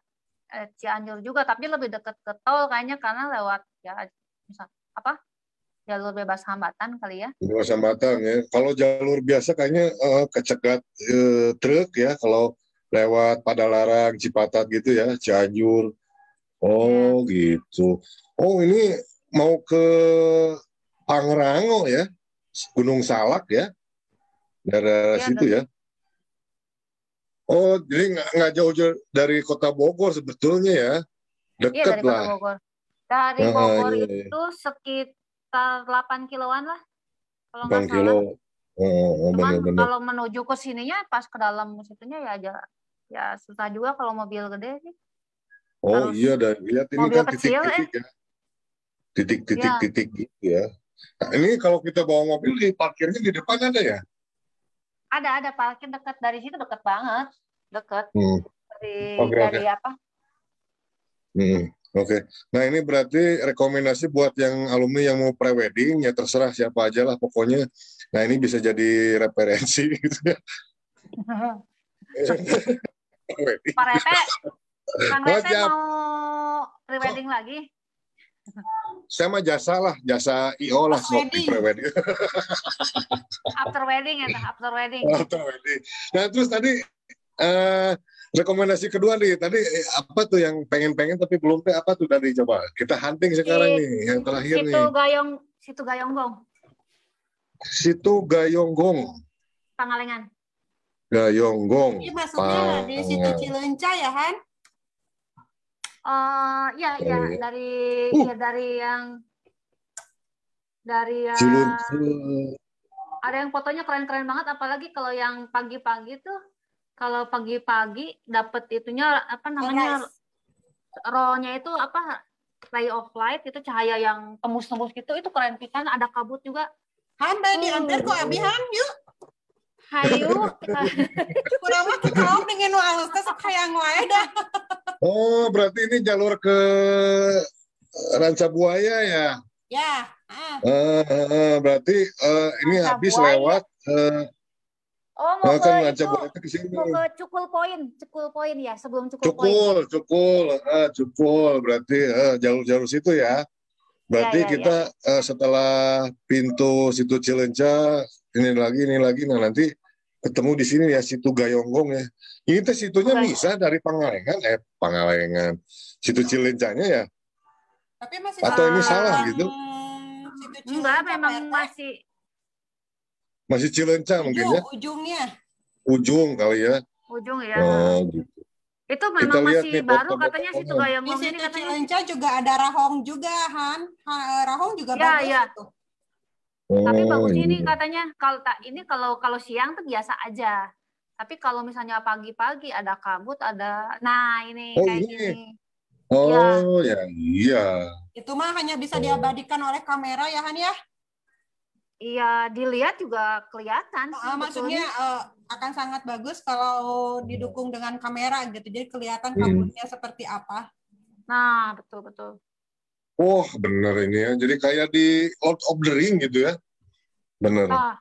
eh, Cianjur juga, tapi lebih dekat ke tol kayaknya karena lewat ya misal apa? jalur bebas hambatan kali ya. Bebas hambatan ya. Kalau jalur biasa kayaknya uh, kecegat uh, truk ya. Kalau lewat Padalarang, Cipatat gitu ya, Cianjur. Oh ya. gitu. Oh ini mau ke Pangrango ya, Gunung Salak ya, daerah ya, situ ya. Oh jadi nggak jauh-jauh dari kota Bogor sebetulnya ya, dekat iya, dari lah. Kota Bogor. Dari Bogor iya, iya. itu sekitar 8 kiloan lah, kalau nggak kilo. salah. Oh, oh, Cuman bener, bener. kalau menuju ke sininya pas ke dalam situnya ya aja ya susah juga kalau mobil gede sih. Oh Harus iya, dan lihat ini kan titik-titik eh. ya. Titik-titik-titik ya. gitu ya. Nah, ini kalau kita bawa mobil di parkirnya di depan ada ya? Ada, ada parkir dekat dari situ dekat banget, dekat. Hmm. Dari, okay, dari okay. apa? Hmm. Oke, okay. nah ini berarti rekomendasi buat yang alumni yang mau prewedding ya terserah siapa aja lah pokoknya. Nah ini bisa jadi referensi gitu ya. Pak Rete, Kang Rete mau prewedding lagi? Saya mah jasa lah, jasa IO lah so, prewedding. after wedding ya, after wedding. After wedding. Nah terus tadi uh, rekomendasi kedua nih, tadi eh, apa tuh yang pengen-pengen tapi belum teh apa tuh tadi coba kita hunting sekarang nih yang terakhir situ nih. Situ Gayong, Situ Gayonggong. Situ Gayonggong. Pangalengan. Gayonggong. Ini maksudnya di situ Cilenca ya, Han? Uh, ya, ya uh, dari uh. ya dari yang dari yang ada yang fotonya keren-keren banget, apalagi kalau yang pagi-pagi tuh kalau pagi-pagi dapat itunya apa namanya rohnya itu apa ray of light itu cahaya yang tembus-tembus gitu itu keren pisan ada kabut juga. Han, di diantar kok Abi Han yuk. Hayu. Kurang mah kau dengan halus teh sok hayang wae dah. Oh, berarti ini jalur ke Ranca Buaya ya? Ya. Ah. Uh, uh, berarti uh, ini Ranca habis Buaya. lewat uh, Oh, mau ke itu, ke sini. mau ke Cukul Poin, Cukul Poin ya, sebelum Cukul, Cukul Point. Cukul, uh, Cukul, berarti uh, jalur-jalur situ ya. Berarti ya, ya, kita ya. Uh, setelah pintu situ Cilenca, ini lagi, ini lagi, nah nanti ketemu di sini ya situ Gayonggong ya. Ini tuh situnya bisa dari Pangalengan, eh Pangalengan, situ Cilencanya ya. Tapi masih atau ini salah gitu? Enggak, memang masih masih Cilenca Ujung, mungkin ya. Ujungnya. Ujung kali ya. Ujung ya. Oh, gitu. Itu memang Kita masih nih, baru foto, katanya foto, situ Gayonggong ini katanya. Cilenca juga ada Rahong juga, Han. Ha, Rahong juga ya, bagus ya. Itu. Oh, Tapi bagus ini iya. katanya kalau tak ini kalau kalau siang tuh biasa aja. Tapi kalau misalnya pagi-pagi ada kabut, ada nah ini oh, kayak ini. gini. Oh ya, ya iya. Itu mah hanya bisa diabadikan oleh kamera ya Han ya? Iya, dilihat juga kelihatan. Uh, maksudnya uh, akan sangat bagus kalau didukung dengan kamera gitu. Jadi kelihatan hmm. kabutnya hmm. seperti apa. Nah, betul betul. Oh, bener ini ya. Jadi kayak di Lord of the Ring gitu ya. Bener. Ah.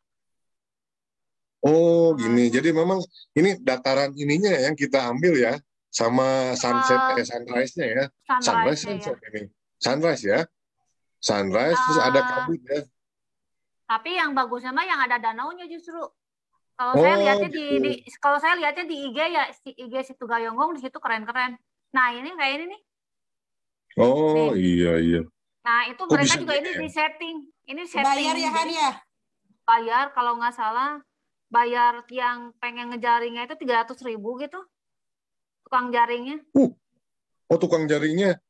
Oh, gini. Jadi memang ini dataran ininya yang kita ambil ya sama sunset uh, eh, sunrise-nya ya. Sunrise, sunrise ya. ini. Sunrise ya. Sunrise uh, terus ada ah. kabut ya. Tapi yang bagusnya mah yang ada danaunya justru. Kalau oh, saya lihatnya gitu. di, di kalau saya lihatnya di IG ya IG situ Gayonggong di situ keren-keren. Nah, ini kayak ini nih. Oh, nih. iya iya. Nah, itu oh, mereka juga ini ya? di setting. Ini setting. Bayar ya kan ya? Bayar kalau nggak salah. Bayar yang pengen ngejaringnya itu tiga ratus ribu gitu. Tukang jaringnya. Uh. Oh tukang jaringnya?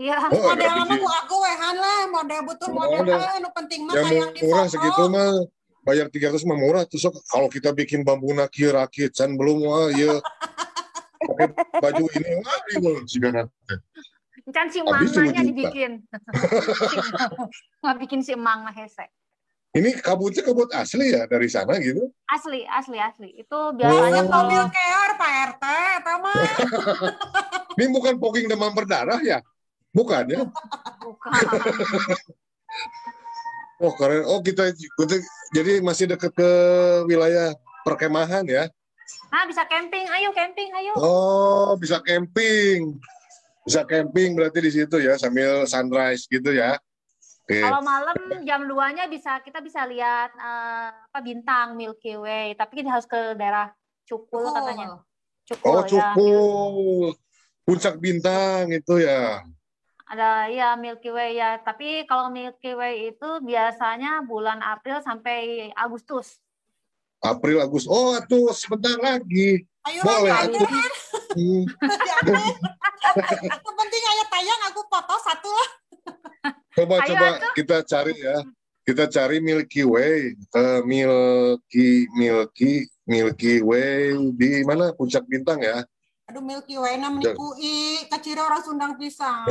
Iya, oh, model lama aku aku wehan lah, model butuh oh, model anu penting mah yang murah segitu mah. Bayar tiga ratus mah murah terus kalau kita bikin bambu nakir rakit can belum wah ya pakai baju ini wah ini sih kan si manganya dibikin nggak bikin si mangga hese ini kabutnya kabut asli ya dari sana gitu? Asli, asli, asli. Itu biasanya oh. mobil keor Pak RT, atau mah? Ini bukan poking demam berdarah ya? Bukan ya? Bukan. oh keren. Oh kita, kita jadi masih dekat ke wilayah perkemahan ya? Ah bisa camping. Ayo camping, ayo. Oh bisa camping. Bisa camping berarti di situ ya sambil sunrise gitu ya? Okay. Kalau malam jam 2-nya bisa kita bisa lihat uh, apa bintang Milky Way, tapi kita harus ke daerah Cukul oh. katanya. Cukul, oh, Cukul. Ya, Puncak bintang itu ya. Ada ya Milky Way ya, tapi kalau Milky Way itu biasanya bulan April sampai Agustus. April Agustus. Oh, tuh sebentar lagi. Ayo Boleh, aku. Hmm. penting ayo tayang aku foto satu lah. Coba Ayo, coba aku. kita cari ya. Kita cari Milky Way, uh, Milky Milky Milky Way di mana puncak bintang ya? Aduh Milky Way namanya kui, kecil orang Sundang pisang.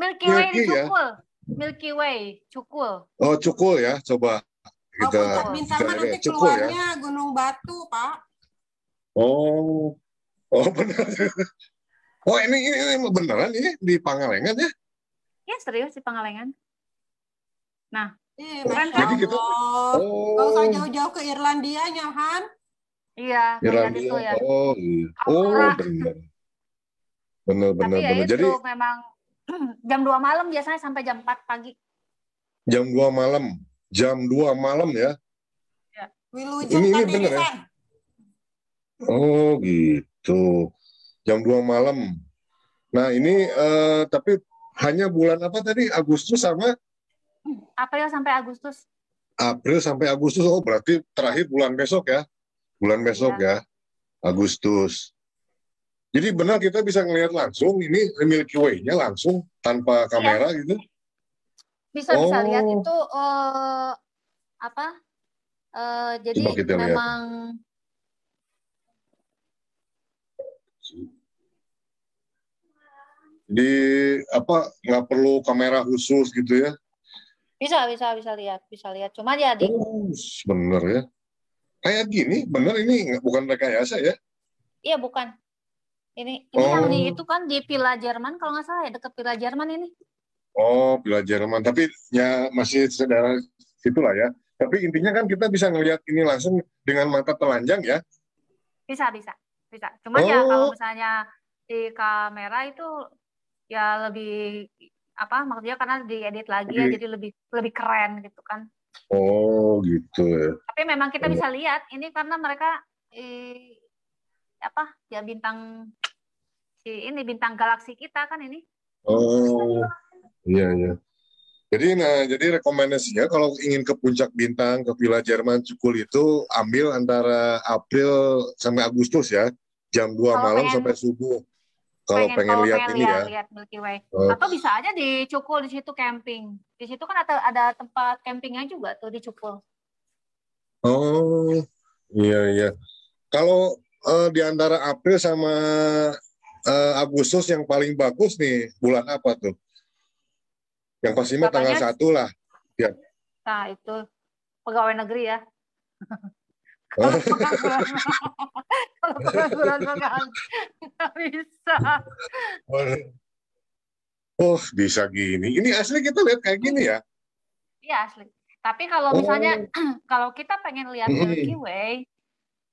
Milky Way Milky, di ya? Cukul. Ya? Milky Way, Cukul. Oh, Cukul ya, coba. Kita, oh, puncak bintang kita nanti Cukul, ya? keluarnya ya? Gunung Batu, Pak. Oh. Oh, benar. Oh, ini, ini, ini beneran ini di Pangalengan ya? Ya serius di Pangalengan. Nah, eh, keren kan? Jadi gitu. Oh. Gak usah jauh-jauh ke Irlandia, Han. Iya, Irlandia. Itu ya. Oh, iya. Oh, benar. Benar, benar, Tapi ya benar. Itu Jadi memang jam 2 malam biasanya sampai jam 4 pagi. Jam 2 malam. Jam 2 malam ya. ya. Wilujeng ini, ini benar ya? Oh, gitu. Jam 2 malam. Nah, ini uh, tapi hanya bulan apa tadi? Agustus sama? April sampai Agustus. April sampai Agustus. Oh, berarti terakhir bulan besok ya? Bulan besok ya, ya Agustus. Jadi benar kita bisa ngelihat langsung ini Milky Way-nya langsung tanpa iya. kamera ya. gitu? Bisa oh. bisa lihat itu uh, apa? Uh, jadi memang lihat di apa nggak perlu kamera khusus gitu ya? Bisa bisa bisa lihat bisa lihat. Cuma ya di. Oh, bener ya. Kayak gini, bener ini bukan rekayasa ya? Iya bukan. Ini ini oh. yang di itu kan di Villa Jerman kalau nggak salah ya dekat Villa Jerman ini. Oh, Villa Jerman. Tapi ya masih saudara situlah ya. Tapi intinya kan kita bisa ngelihat ini langsung dengan mata telanjang ya? Bisa bisa bisa. Cuma ya, oh. ya kalau misalnya di kamera itu ya lebih apa maksudnya karena diedit lagi ya jadi lebih lebih keren gitu kan oh gitu ya tapi memang kita bisa lihat ini karena mereka eh, apa ya bintang si ini bintang galaksi kita kan ini oh iya iya jadi nah jadi rekomendasinya kalau ingin ke puncak bintang ke Villa Jerman Cukul itu ambil antara April sampai Agustus ya jam 2 malam pengen, sampai subuh kalau pengen, pengen lihat ini lihat, ya. Lihat Milky Way. Oh. Atau bisa aja di Cukul di situ camping. Di situ kan ada ada tempat campingnya juga tuh di Cukul. Oh, iya iya. Kalau uh, di antara April sama uh, Agustus yang paling bagus nih bulan apa tuh? Yang pasti mah tanggal satu lah. Ya. Nah itu pegawai negeri ya. kalau bulan nggak bisa. Oh bisa gini. Ini asli kita lihat kayak gini ya? Iya asli. Tapi kalau misalnya oh. kalau kita pengen lihat Milky Way,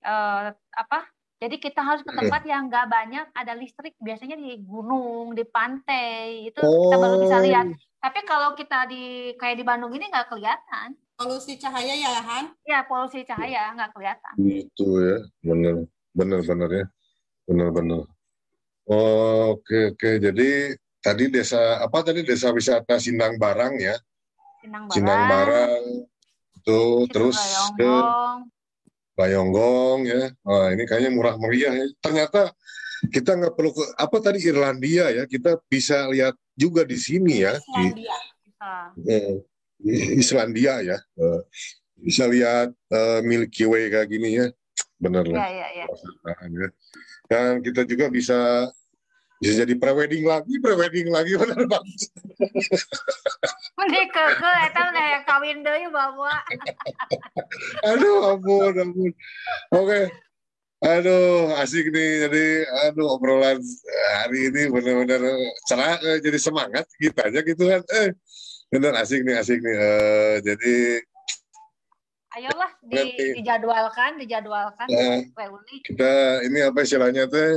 uh, apa jadi kita harus ke tempat yang nggak banyak ada listrik, biasanya di gunung, di pantai, itu oh. kita baru bisa lihat. Tapi kalau kita di kayak di Bandung ini nggak kelihatan. Polusi cahaya ya, Han? Ya, polusi cahaya nggak kelihatan. Itu ya, benar, benar, benar ya, benar, benar. Oh, oke, oke. Jadi tadi desa apa tadi desa wisata Sindang Barang ya? Sindang Barang. Sindang Barang. Itu terus ke Bayonggong ya. Wah, ini kayaknya murah meriah ya. Ternyata kita nggak perlu ke apa tadi Irlandia ya. Kita bisa lihat juga di sini ya. Islandia. Di, eh, Islandia ya. Eh, bisa lihat uh, Milky Way kayak gini ya. Bener lah. Ya, ya, ya. Dan kita juga bisa bisa jadi prewedding lagi, prewedding lagi benar bagus. Mending ke ke eta mah yang kawin deui bawa. aduh ampun ampun. Oke. Okay. Aduh, asik nih. Jadi, aduh obrolan hari ini benar-benar cerah, eh, jadi semangat kita aja gitu kan. Eh, benar asik nih, asik nih. Uh, jadi ayolah di, dijadwalkan, dijadwalkan uh, Kita ini apa istilahnya teh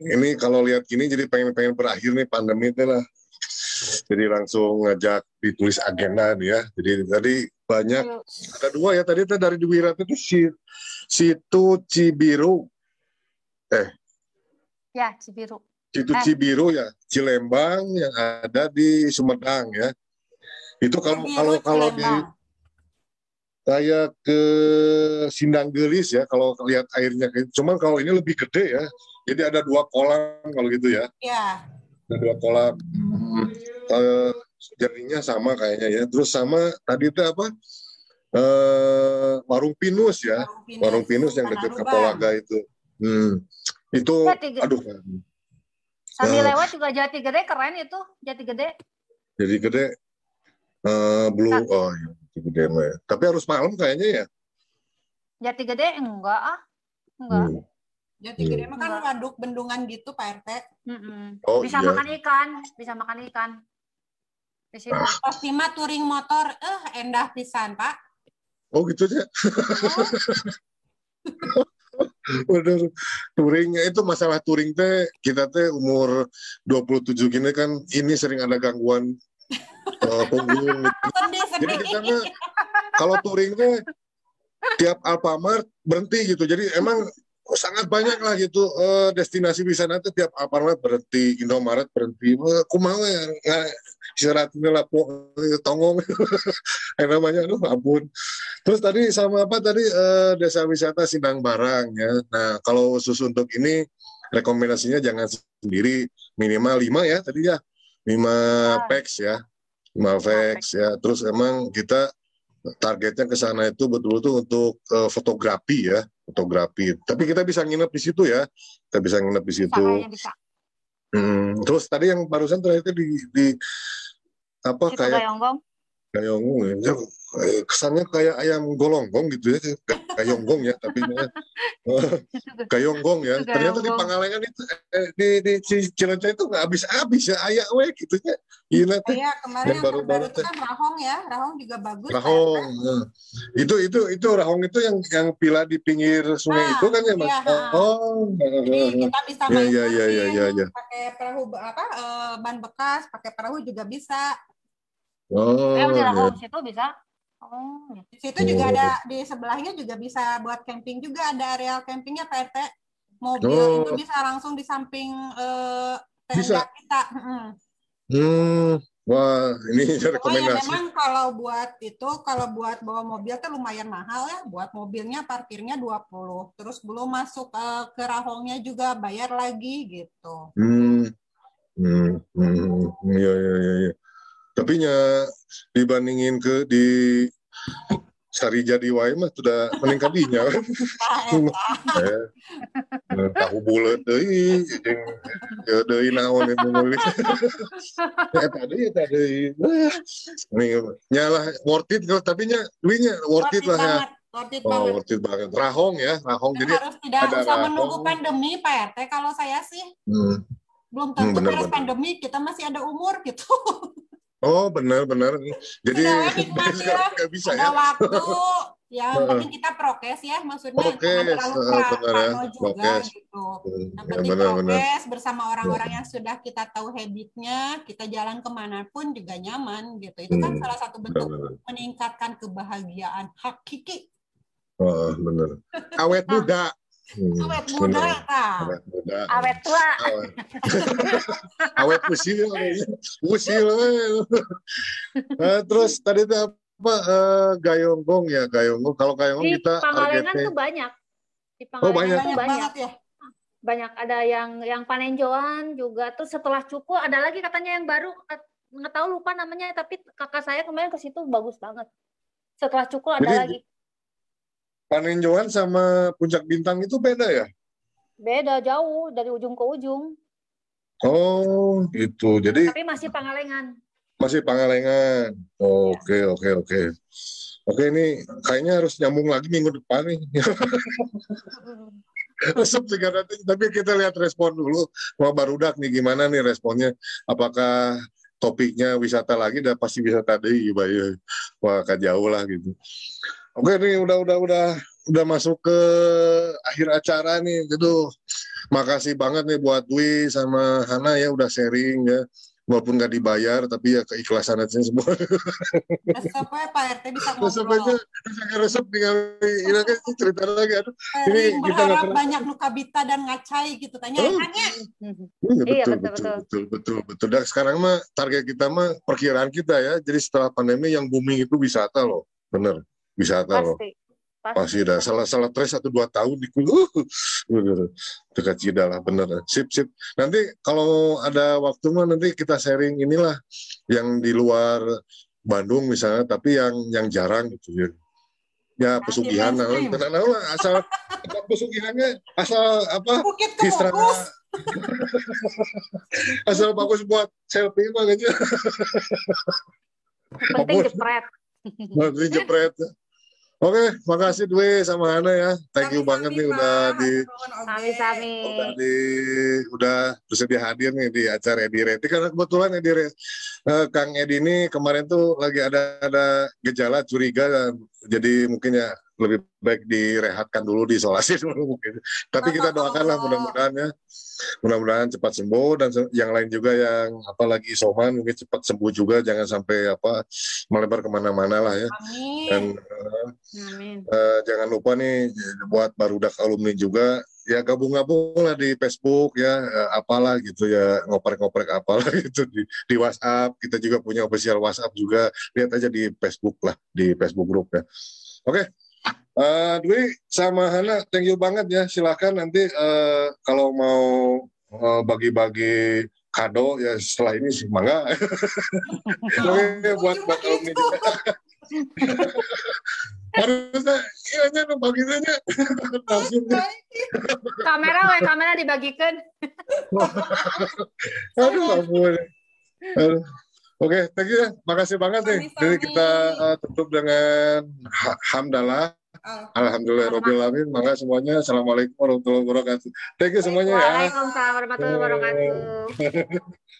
ini kalau lihat gini jadi pengen-pengen berakhir nih pandemi itu lah. Jadi langsung ngajak ditulis agenda nih ya. Jadi tadi banyak ada dua ya tadi dari Dwirat itu si situ Cibiru. Eh. Ya, Cibiru. Situ eh. Cibiru ya, Cilembang yang ada di Sumedang ya. Itu kalau kalau kalau di kayak ke Sindang Gelis ya kalau lihat airnya cuman kalau ini lebih gede ya jadi ada dua kolam kalau gitu ya. Iya. Ada dua kolam. Hmm. Uh, jadinya sama kayaknya ya. Terus sama tadi itu apa? Uh, warung Pinus ya. Warung Pinus, warung Pinus yang dekat Kapolaga itu. Hmm. Itu aduh. Sambil uh, lewat juga Jati Gede keren itu, Jati Gede. Jati Gede uh, Blue nah. oh ya, Jati Gede mah ya. Tapi harus malam kayaknya ya. Jati Gede enggak ah. Enggak. Hmm. Jati Gede mah kan waduk bendungan gitu Pak RT. Oh, bisa iya. makan ikan, bisa makan ikan. Di situ. Pasti mah touring motor, eh endah pisan Pak. Oh gitu aja. Bener. Touringnya itu masalah touring teh kita teh umur 27 gini kan ini sering ada gangguan uh, punggung gitu. Jadi kita mah kalau touring teh tiap Alfamart berhenti gitu. Jadi emang oh, sangat banyak lah gitu uh, destinasi wisata tiap apartemen berhenti Indomaret berhenti. Aku mau ya nggak istirahatnya lah tongong. Yang namanya aduh ampun. Terus tadi sama apa tadi uh, desa wisata Sindang Barang ya. Nah kalau khusus untuk ini rekomendasinya jangan sendiri. Minimal lima ya tadi ya. Lima ya. packs ya. Lima packs ya. Terus emang kita targetnya ke sana itu betul-betul untuk uh, fotografi ya fotografi. Tapi kita bisa nginep di situ ya. Kita bisa nginep di situ. Bisa, Hmm, terus tadi yang barusan terakhir di, di apa Situ kayak Gayonggong. Gayonggong ya. Kesannya kayak ayam golonggong gitu ya. Gayonggong ya tapi Gayonggong ya. Ternyata di Pangalengan itu eh, di di Cilencah itu nggak habis-habis ya ayak we gitu ya. Iya, iya kemarin yang baru, baru itu kan Rahong ya, Rahong juga bagus. Rahong, nah. itu itu itu Rahong itu yang yang pila di pinggir sungai nah, itu kan ya mas. Iya, oh, Jadi kita bisa main ya, ya, ya, ya, ya. pakai perahu apa uh, ban bekas, pakai perahu juga bisa. Oh, eh, ya. situ bisa. Oh, ya. di situ juga ada di sebelahnya juga bisa buat camping juga ada areal campingnya Pak RT. Mobil oh. itu bisa langsung di samping uh, tenda bisa. kita. Hmm. Hmm, wah ini rekomendasi. Oh ya memang kalau buat itu kalau buat bawa mobil tuh lumayan mahal ya. Buat mobilnya parkirnya 20. Terus belum masuk uh, ke Rahongnya juga bayar lagi gitu. Hmm. Hmm, hmm, iya iya iya. iya. Tapi nya dibandingin ke di sari jadi wae mah sudah meningkat dinya tahu bulat deui jeung deui naon itu nulis eta deui eta deui nih nyalah worth it tapi nya duitnya worth it lah ya Worth it oh, banget. Worth it banget. Rahong ya, rahong. Jadi harus tidak ada usah rahong. menunggu pandemi, Pak RT. Kalau saya sih hmm. belum tentu hmm, bener, bener. pandemi kita masih ada umur gitu. Oh benar benar. Jadi sekarang nggak bisa ada ya. waktu. Ya, penting kita prokes ya, maksudnya prokes, terlalu uh, benar ya. juga prokes. gitu. Yang ya, penting benar, prokes benar. bersama orang-orang yang sudah kita tahu habitnya, kita jalan ke mana pun juga nyaman gitu. Itu kan hmm, salah satu bentuk benar, benar. meningkatkan kebahagiaan hakiki Oh, benar. Awet muda. Hmm, awet muda, Awet muda. Awet tua. Awet, awet usil. Usil. nah, terus tadi itu apa? Uh, gayonggong ya, gayonggong. Kalau gayonggong Di kita Pangalengan tuh banyak. Di Pangalengan oh, banyak. banyak. ya? Banyak ada yang yang panenjoan juga. Terus setelah cukup ada lagi katanya yang baru nggak tahu lupa namanya tapi kakak saya kemarin ke situ bagus banget. Setelah cukup ada Jadi, lagi Paninjauan sama Puncak Bintang itu beda ya? Beda jauh dari ujung ke ujung. Oh, itu. Jadi Tapi masih Pangalengan. Masih Pangalengan. Oke, ya. oke, oke. Oke, ini kayaknya harus nyambung lagi minggu depan nih. Resep tiga nanti, tapi kita lihat respon dulu. Wah barudak nih gimana nih responnya? Apakah topiknya wisata lagi? Dan pasti wisata deh. Wah, kan jauh lah gitu. Oke nih udah udah udah udah masuk ke akhir acara nih. Gitu. Makasih banget nih buat Dwi sama Hana ya udah sharing ya. Walaupun nggak dibayar, tapi ya keikhlasan aja semua. Resep ya Pak RT bisa ngobrol. Resep aja, bisa resep tinggal ini kan cerita lagi. Aduh, ini kita berharap banyak luka bita dan ngacai gitu. Tanya, oh. tanya. Iya, iya betul, betul, betul, betul, betul, betul. Dan sekarang mah target kita mah perkiraan kita ya. Jadi setelah pandemi yang booming itu wisata loh, bener wisata pasti, loh. Pasti. Pasti dah salah salah tres satu dua tahun di uh, dekat Cida lah bener. Sip sip. Nanti kalau ada waktu mah nanti kita sharing inilah yang di luar Bandung misalnya tapi yang yang jarang gitu ya ya pesugihan. Nah, tenang nah, asal pesugihannya? Asal apa? Istrana asal bagus buat selfie mah aja penting jepret. Penting jepret Oke, makasih Dwi sama Hana ya. Thank you banget nih udah di Sami-sami. Udah di udah bersedia hadir nih di acara Edi Reti karena kebetulan Edi Re, uh, Kang Edi ini kemarin tuh lagi ada ada gejala curiga jadi mungkin ya lebih baik direhatkan dulu, diisolasi dulu mungkin. Tapi kita doakanlah mudah-mudahan ya, mudah-mudahan cepat sembuh dan yang lain juga yang apa lagi isoman mungkin cepat sembuh juga, jangan sampai apa melebar ke mana-mana lah ya. Amin. Dan uh, Amin. Uh, jangan lupa nih buat barudak alumni juga ya gabung-gabung lah di Facebook ya apalah gitu ya ngoprek-ngoprek apalah gitu di, di WhatsApp kita juga punya official WhatsApp juga lihat aja di Facebook lah di Facebook grup ya oke Uh, Dwi sama Hana, thank you banget ya. Silahkan nanti uh, kalau mau uh, bagi-bagi kado ya setelah ini sih mangga. Oke, buat buat alumni juga. Harusnya iya nya nu baginya. kamera we kamera dibagikan. Aduh ampun. Aduh. Oke, okay, thank you ya. Makasih banget nih. Jadi kita uh, tutup dengan hamdalah. Alhamdulillah Robbil Alamin. Maka semuanya Assalamualaikum warahmatullahi wabarakatuh. Thank you semuanya ya. Waalaikumsalam warahmatullahi wabarakatuh.